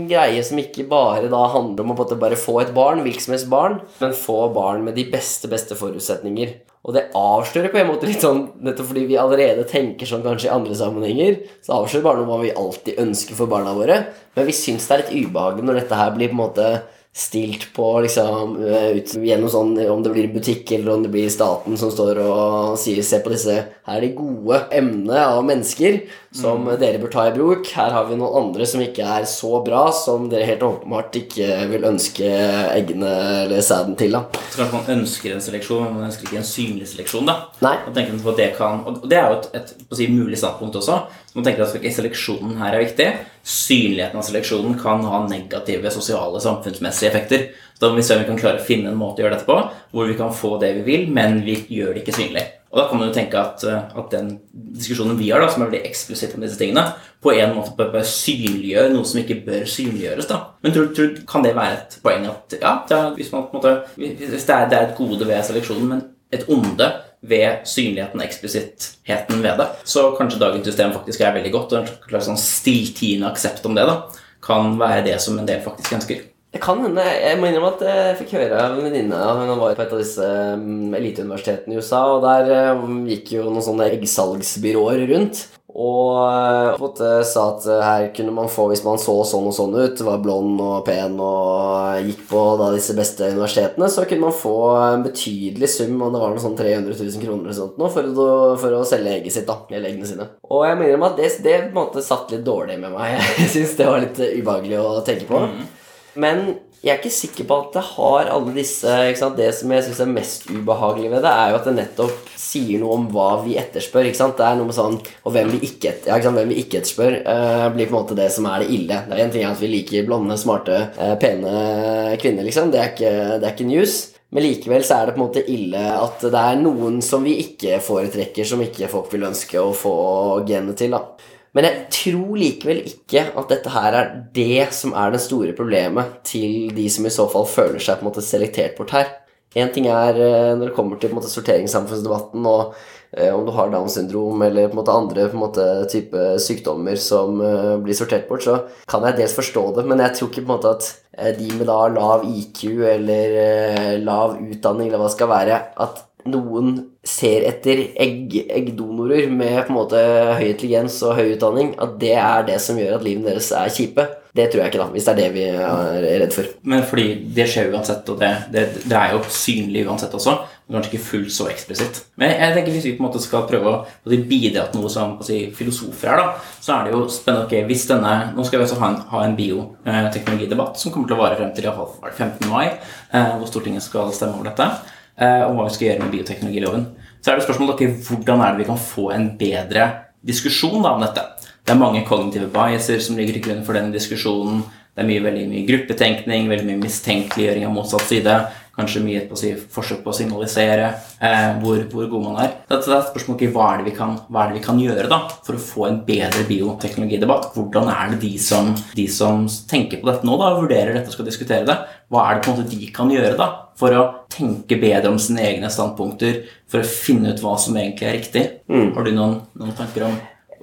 greie som ikke bare da handler om å bare få et barn, hvilket som helst barn, men få barn med de beste, beste forutsetninger. Og det avslører på en måte litt sånn Nettopp fordi vi allerede tenker sånn kanskje i andre sammenhenger, så avslører noe hva vi alltid ønsker for barna våre. Men vi syns det er litt ubehagelig når dette her blir på en måte stilt på liksom ut, gjennom sånn Om det blir butikk eller om det blir staten som står og sier Se på disse Her er de gode emnene av mennesker som mm. dere bør ta i bruk. Her har vi noen andre som ikke er så bra, som dere helt åpenbart ikke vil ønske eggene eller sæden til. da Så kanskje man ønsker en seleksjon, men man ønsker ikke en synlig seleksjon. da Nei. Og, på det, kan, og det er jo et, et si, mulig standpunkt også. Man tenker at Seleksjonen her er viktig. Synligheten av seleksjonen kan ha negative sosiale samfunnsmessige effekter. Så da må vi se om vi kan klare å finne en måte å gjøre dette på hvor vi kan få det vi vil, men vi gjør det ikke synlig. Og da kan man jo tenke at, eh, at den diskusjonen vi har, da, som er veldig eksplisitt om disse tingene, på en måte bør, synliggjøre noe som ikke bør synliggjøres. da. Men tror, tror, kan det være et poeng at ja, det er, hvis, man, måte, hvis det, er, det er et gode ved seleksjonen, men et onde ved synligheten og eksplosittheten ved det, så kanskje dagens system faktisk er veldig godt, og en slags sånn stilltiende aksept om det da, kan være det som en del faktisk ønsker. Det kan hende. Jeg må innrømme at jeg fikk høre av en venninne Hun var på et av disse mm, eliteuniversitetene i USA, og der mm, gikk jo noen sånne eggsalgsbyråer rundt. Og på en måte sa at uh, her kunne man få, hvis man så sånn og sånn ut, var blond og pen og gikk på da, disse beste universitetene, så kunne man få en betydelig sum, og det var noe sånn 300 000 kroner eller sånt, nå, for, for å selge egget sitt. da, eller eggene sine. Og jeg mener at det, det på en måte satt litt dårlig med meg. Jeg syns det var litt ubehagelig å tenke på. Mm. Men jeg er ikke sikker på at det har alle disse Det som jeg syns er mest ubehagelig ved det, er jo at det nettopp sier noe om hva vi etterspør. ikke sant? Det er noe med sånn, Og hvem vi ikke, et, ja, hvem vi ikke etterspør, uh, blir på en måte det som er det ille. Det er en ting at vi liker blonde, smarte, uh, pene kvinner, liksom. Det er, ikke, det er ikke news. Men likevel så er det på en måte ille at det er noen som vi ikke foretrekker, som ikke folk vil ønske å få genet til. da. Men jeg tror likevel ikke at dette her er det som er det store problemet til de som i så fall føler seg på en måte selektert bort her. Én ting er eh, når det kommer til måte sorteringssamfunnsdebatten og eh, om du har Downs syndrom eller på en måte andre på en måte type sykdommer som eh, blir sortert bort, så kan jeg dels forstå det, men jeg tror ikke på en måte at uh, de med da lav IQ eller uh, lav utdanning eller hva det skal være, at noen ser etter egg, eggdonorer med på en måte høy intelligens og høy utdanning, at det er det som gjør at livet deres er kjipe. Det tror jeg ikke, da, hvis det er det vi er redd for. Men fordi det skjer uansett, og det, det, det er jo synlig uansett også. Men kanskje ikke fullt så eksplisitt. Men jeg tenker hvis vi på en måte skal prøve å bidra til noe som si, filosofer her, da, så er det jo spennende ok, hvis denne, Nå skal vi også ha en, ha en bioteknologidebatt som kommer til å vare frem til 15. mai, eh, hvor Stortinget skal stemme over dette. og hva vi skal gjøre med bioteknologiloven. Så er det spørsmålet okay, hvordan er det vi kan få en bedre diskusjon da, om dette. Det er mange kognitive biaser som ligger til grunn for denne diskusjonen. Det er mye, veldig mye gruppetenkning, veldig mye mistenkeliggjøring av motsatt side. Kanskje mye på si, forsøk på å signalisere eh, hvor, hvor, god man er. Så det er et spørsmål om hva, er det vi kan, er det vi kan gjøre da, for å få en bedre bioteknologidebatt. Hvordan er det de som, de som tenker på dette nå, da, vurderer dette og skal diskutere det, hva er det på en måte de kan gjøre da, for å tenke bedre om sine egne standpunkter, for å finne ut hva som egentlig er riktig? Mm. Har du noen, noen tanker om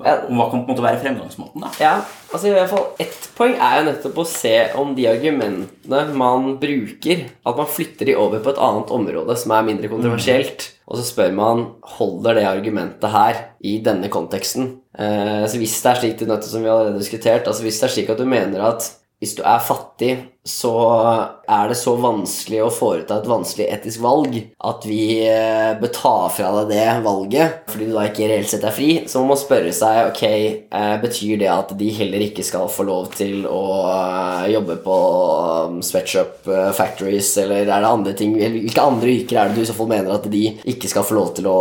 hva kan på en måte være fremgangsmåten? da? Ja, altså i hvert fall Ett poeng er jo nettopp å se om de argumentene man bruker, at man flytter de over på et annet område som er mindre kontroversielt. Mm. Og så spør man holder det argumentet her i denne konteksten. Eh, så Hvis det er slik som vi allerede har diskutert, altså hvis det er slik at du mener at hvis du er fattig, så er det så vanskelig å foreta et vanskelig etisk valg at vi eh, bør ta fra deg det valget fordi du da ikke reelt sett er fri. Så man må spørre seg ok, eh, betyr det at de heller ikke skal få lov til å eh, jobbe på um, sweatshop factories, eller er det andre ting Hvilke andre yrker er det du i så fall mener at de ikke skal få lov til å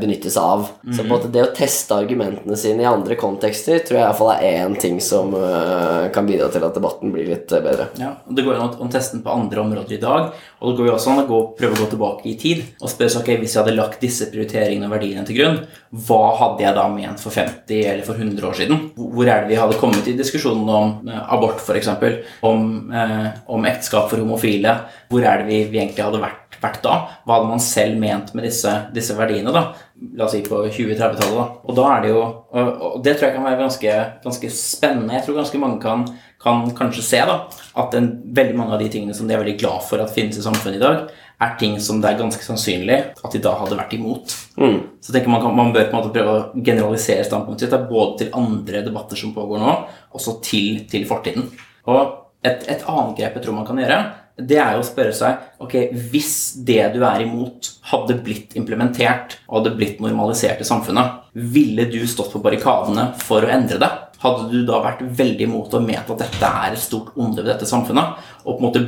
benytte seg av? Mm -hmm. Så på en måte det å teste argumentene sine i andre kontekster tror jeg iallfall er én ting som kan bidra til at debatten blir litt det bedre. Ja, og Det går an å teste den på andre områder i dag. Og det går jo også an å gå, prøve å gå tilbake i tid og spørre seg ok, hvis jeg hadde lagt disse prioriteringene og verdiene til grunn, hva hadde jeg da ment for 50 eller for 100 år siden? Hvor er det vi hadde kommet i diskusjonen om eh, abort, f.eks., om, eh, om ekteskap for homofile? Hvor er det vi, vi egentlig hadde vært? vært da? Hva hadde man selv ment med disse, disse verdiene? da? La oss si på 2030-tallet. da. Og da er det jo, og det tror jeg kan være ganske, ganske spennende. Jeg tror ganske mange kan, kan kanskje se da, at en, veldig mange av de tingene som de er veldig glad for at finnes i samfunnet i dag, er ting som det er ganske sannsynlig at de da hadde vært imot. Mm. Så jeg tenker man, kan, man bør på en måte prøve å generalisere standpunktet sitt, både til andre debatter som pågår nå, også til, til fortiden. Og et, et annet grep jeg tror man kan gjøre, det er jo å spørre seg ok, hvis det du er imot, hadde blitt implementert og hadde blitt normalisert i samfunnet, ville du stått på barrikadene for å endre det? Hadde du da vært veldig imot og ment at dette er et stort onde ved dette samfunnet, og på en måte,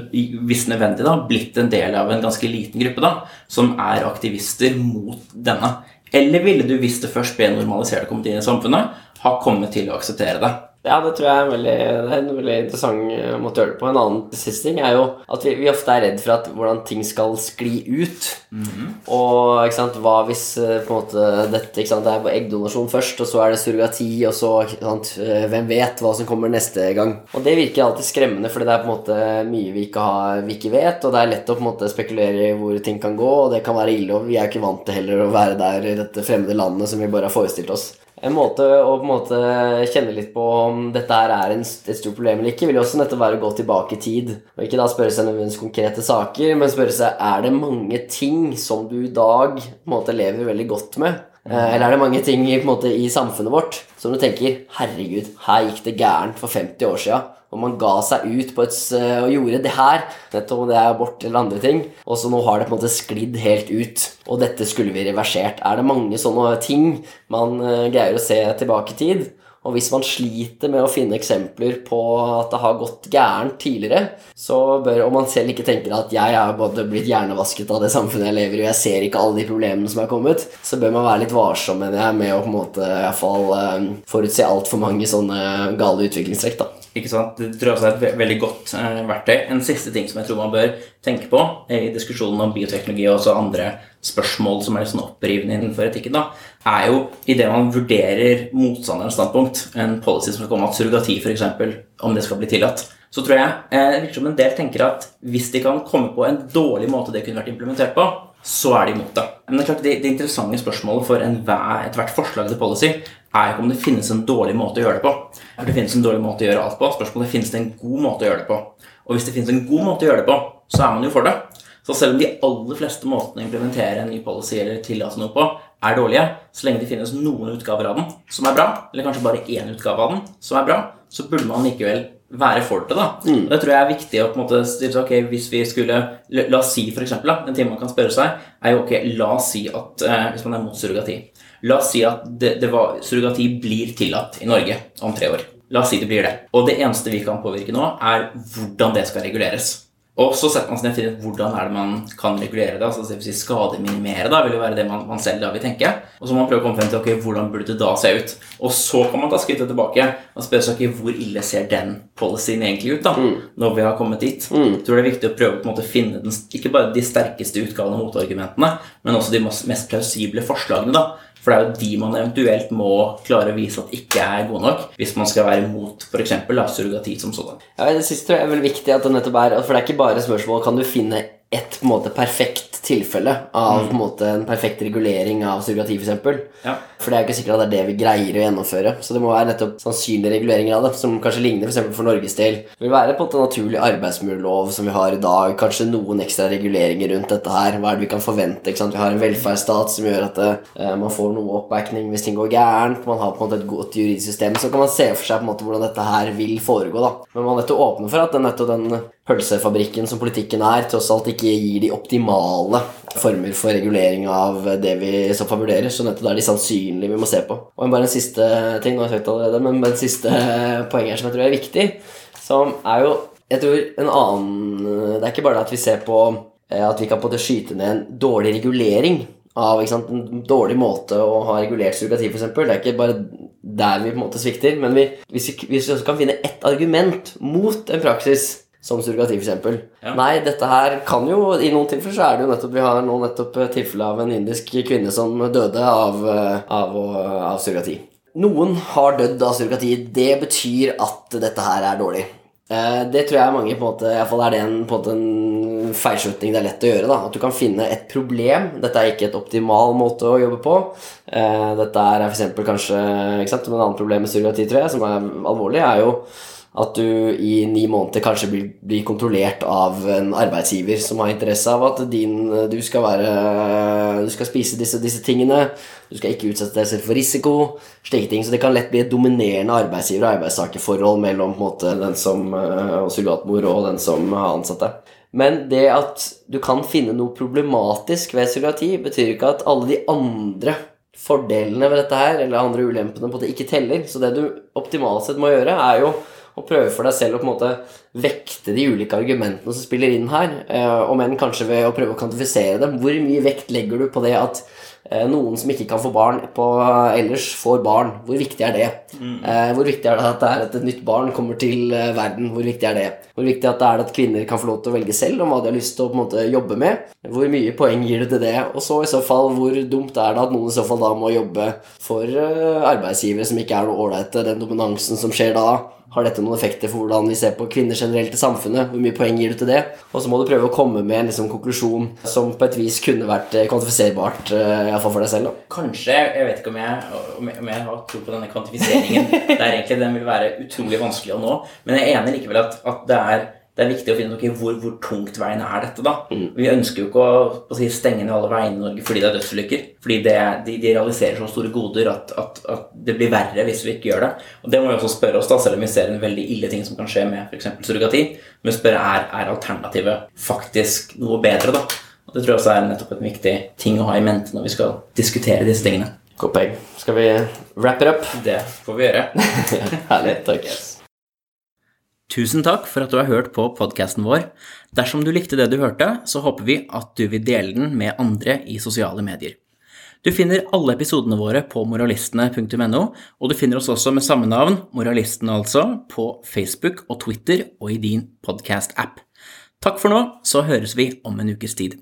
hvis nødvendig, da, blitt en del av en ganske liten gruppe da, som er aktivister mot denne? Eller ville du, hvis det først ble normalisert og kommet inn i samfunnet, ha kommet til å akseptere det? Ja, det tror jeg er en veldig, er en veldig interessant eh, måte å gjøre det på. En annen siste ting er jo at vi, vi ofte er redd for at hvordan ting skal skli ut. Og ikke sant, hva hvis eh, på en måte dette ikke sant, det er eggdonasjon først, og så er det surrogati, og så ikke sant, eh, Hvem vet hva som kommer neste gang? Og det virker alltid skremmende, fordi det er på en måte mye vi ikke, har, vi ikke vet, og det er lett å på en måte spekulere i hvor ting kan gå, og det kan være ille, og vi er ikke vant til heller å være der i dette fremmede landet som vi bare har forestilt oss. En måte å på en måte kjenne litt på om dette her er en, et stort problem eller ikke, vil jo også nettopp være å gå tilbake i tid. Og ikke da spørre seg nødvendigvis konkrete saker, men spørre seg er det mange ting som du i dag på en måte lever veldig godt med. Eh, Eller er det mange ting måte, i samfunnet vårt som du tenker Herregud, her gikk det gærent for 50 år sia. Og man ga seg ut på et, og gjorde det her, nettopp om det er abort eller andre ting. Og så nå har det på en måte sklidd helt ut. Og dette skulle vi reversert. Er det mange sånne ting man eh, greier å se tilbake i tid? Og hvis man sliter med å finne eksempler på at det har gått gærent tidligere, så bør, om man selv ikke tenker at jeg er både blitt hjernevasket av det samfunnet jeg lever i, og jeg ser ikke alle de problemene som er kommet, så bør man være litt varsom med, det, med å på en måte i hvert fall eh, forutse altfor mange sånne gale utviklingstrekk. da. Ikke sant? Det tror jeg er et ve- veldig godt eh, verktøy. En siste ting som jeg tror man bør tenke på i diskusjonen om bioteknologi og også andre spørsmål som er litt sånn opprivende innenfor etikken, da, er jo idet man vurderer motstanderens standpunkt, en policy som skal komme at surrogati f.eks., om det skal bli tillatt, så tror jeg eh, liksom en del tenker at hvis de kan komme på en dårlig måte det kunne vært implementert på, så er de imot det. Men det er klart det, det interessante spørsmålet for ethvert forslag til policy er ikke om det finnes en dårlig måte å gjøre det på. For det finnes en dårlig måte å gjøre alt på. Spørsmålet er finnes det en god måte å gjøre det på. Og hvis det finnes en god måte å gjøre det på, så er man jo for det. Så selv om de aller fleste måtene å implementere en ny policy eller tillate noe på, er dårlige, så lenge det finnes noen utgaver av den som er bra, eller kanskje bare én utgave av den som er bra, så burde man likevel være for det. da. Og Det tror jeg er viktig å på en måte stille seg, ok, hvis vi skulle, la oss si for eksempel, da, En ting man kan spørre seg, er jo ok, la oss si at eh, hvis man er mot surrogati La oss si at det, det var, surrogati blir tillatt i Norge om tre år. La oss si det blir det. Og det eneste vi kan påvirke nå, er hvordan det skal reguleres. Og så setter man seg ned og finner ut hvordan er det man kan regulere det. altså det vil si Skademinimere da, vil jo være det man, man selv da vil tenke. Og så må man prøve å komme frem til ok, hvordan burde det da se ut. Og så kan man ta skrittet tilbake og spørre seg ok, hvor ille ser den policyen egentlig ut. da, Når vi har kommet dit. Jeg tror det er viktig å prøve å på en måte finne den, ikke bare de sterkeste utgavene av motargumentene, men også de mest mest plausible forslagene. da, for det er jo de man eventuelt må klare å vise at ikke er gode nok, hvis man skal være imot f.eks. surrogati som sådan. Ja, det tror jeg er veldig viktig at det nettopp er For det er ikke bare spørsmål Kan du finne ett på en måte perfekt tilfelle av på en måte en perfekt regulering av surrogati, f.eks. Ja. For det er jo ikke sikkert at det er det vi greier å gjennomføre. Så det må være nettopp sannsynlige reguleringer av det, som kanskje ligner f.eks. For, for Norges del. Det vil være på en måte naturlig arbeidsmiljølov som vi har i dag. Kanskje noen ekstra reguleringer rundt dette her. Hva er det vi kan forvente? ikke sant? Vi har en velferdsstat som gjør at eh, man får noe oppbacking hvis ting går gærent. Man har på en måte et godt juridisk system. Så kan man se for seg på en måte hvordan dette her vil foregå. da. Men man er nødt til å åpne for at den, nettopp den pølsefabrikken som politikken er, tross alt ikke gir de optimale former for regulering av det vi så fall vurderer. Så nettopp er de sannsynlige vi må se på. Og bare en siste ting, nå har jeg sagt allerede, men bare siste poeng her som jeg tror er viktig, som er jo Jeg tror en annen Det er ikke bare det at vi ser på eh, at vi kan på det skyte ned en dårlig regulering av sant, en dårlig måte å ha regulert surrogati, f.eks. Det er ikke bare der vi på en måte svikter. Men vi, hvis, vi, hvis vi også kan finne ett argument mot en praksis som surrogati, f.eks. Ja. Nei, dette her kan jo I noen tilfeller så er det jo nettopp Vi har nå nettopp tilfelle av en indisk kvinne som døde av, eh, av, av surrogati. Noen har dødd av surrogati. Det betyr at dette her er dårlig. Eh, Det tror jeg mange på en måte i hvert fall er det en, på en, måte en feilslutning det er lett å gjøre. da At du kan finne et problem. Dette er ikke et optimal måte å jobbe på. Eh, Dette er eksempel kanskje ikke sant? Men Et annet problem med surrogati tror jeg, som er alvorlig, er jo at du i ni måneder kanskje blir, blir kontrollert av en arbeidsgiver som har interesse av at din, du skal være Du skal spise disse, disse tingene. Du skal ikke utsette deg selv for risiko. Slike ting. Så det kan lett bli et dominerende arbeidsgiver- og arbeidstakerforhold mellom måte, den som eh, og surrogatmor og den som har ansatt deg. Men det at du kan finne noe problematisk ved surrogati, betyr ikke at alle de andre fordelene ved dette her, eller andre ulempene, på det ikke teller. Så det du optimalt sett må gjøre, er jo å prøve for deg selv å på en måte vekte de ulike argumentene som spiller inn her, eh, om enn kanskje ved å prøve å kvantifisere dem. Hvor mye vekt legger du på det at eh, noen som ikke kan få barn på, ellers, får barn? Hvor viktig er det? Eh, hvor viktig er det at det er at et nytt barn kommer til eh, verden? Hvor viktig er det? Hvor viktig er det at kvinner kan få lov til å velge selv om hva de har lyst til å på en måte jobbe med? Hvor mye poeng gir du til det? Og så i så fall, hvor dumt er det at noen i så fall da må jobbe for eh, arbeidsgivere som ikke er noe ålreite? Den dominansen som skjer da, har dette noen effekter for hvordan vi ser på kvinner generelt i samfunnet? Hvor mye poeng gir du til det? Og så må du prøve å komme med en liksom, konklusjon som på et vis kunne vært eh, kvantifiserbart, eh, iallfall for deg selv. da. Kanskje, jeg vet ikke om jeg, om jeg har tro på denne kvantifiseringen. Det er egentlig, Den vil være utrolig vanskelig å nå. Men jeg er enig likevel at, at det, er, det er viktig å finne ut okay, hvor, hvor tungt veien er dette. da. Vi ønsker jo ikke å, å si, stenge ned alle veiene i Norge fordi det er dødsulykker. Fordi det, de, de realiserer så store goder at, at, at det blir verre hvis vi ikke gjør det. Og det må vi også spørre oss, da, selv om vi ser en veldig ille ting som kan skje med f.eks. surrogati. Men vi spør er, er alternativet faktisk noe bedre. da? Og Det tror jeg også er nettopp en viktig ting å ha i mente når vi skal diskutere disse tingene. Godt poeng. Skal vi wrap it up? Det får vi gjøre. Herlig. Takk. Tusen takk for at du har hørt på podkasten vår. Dersom du likte det du hørte, så håper vi at du vil dele den med andre i sosiale medier. Du finner alle episodene våre på moralistene.no, og du finner oss også med samme navn, Moralistene altså, på Facebook og Twitter og i din podkast-app. Takk for nå, så høres vi om en ukes tid.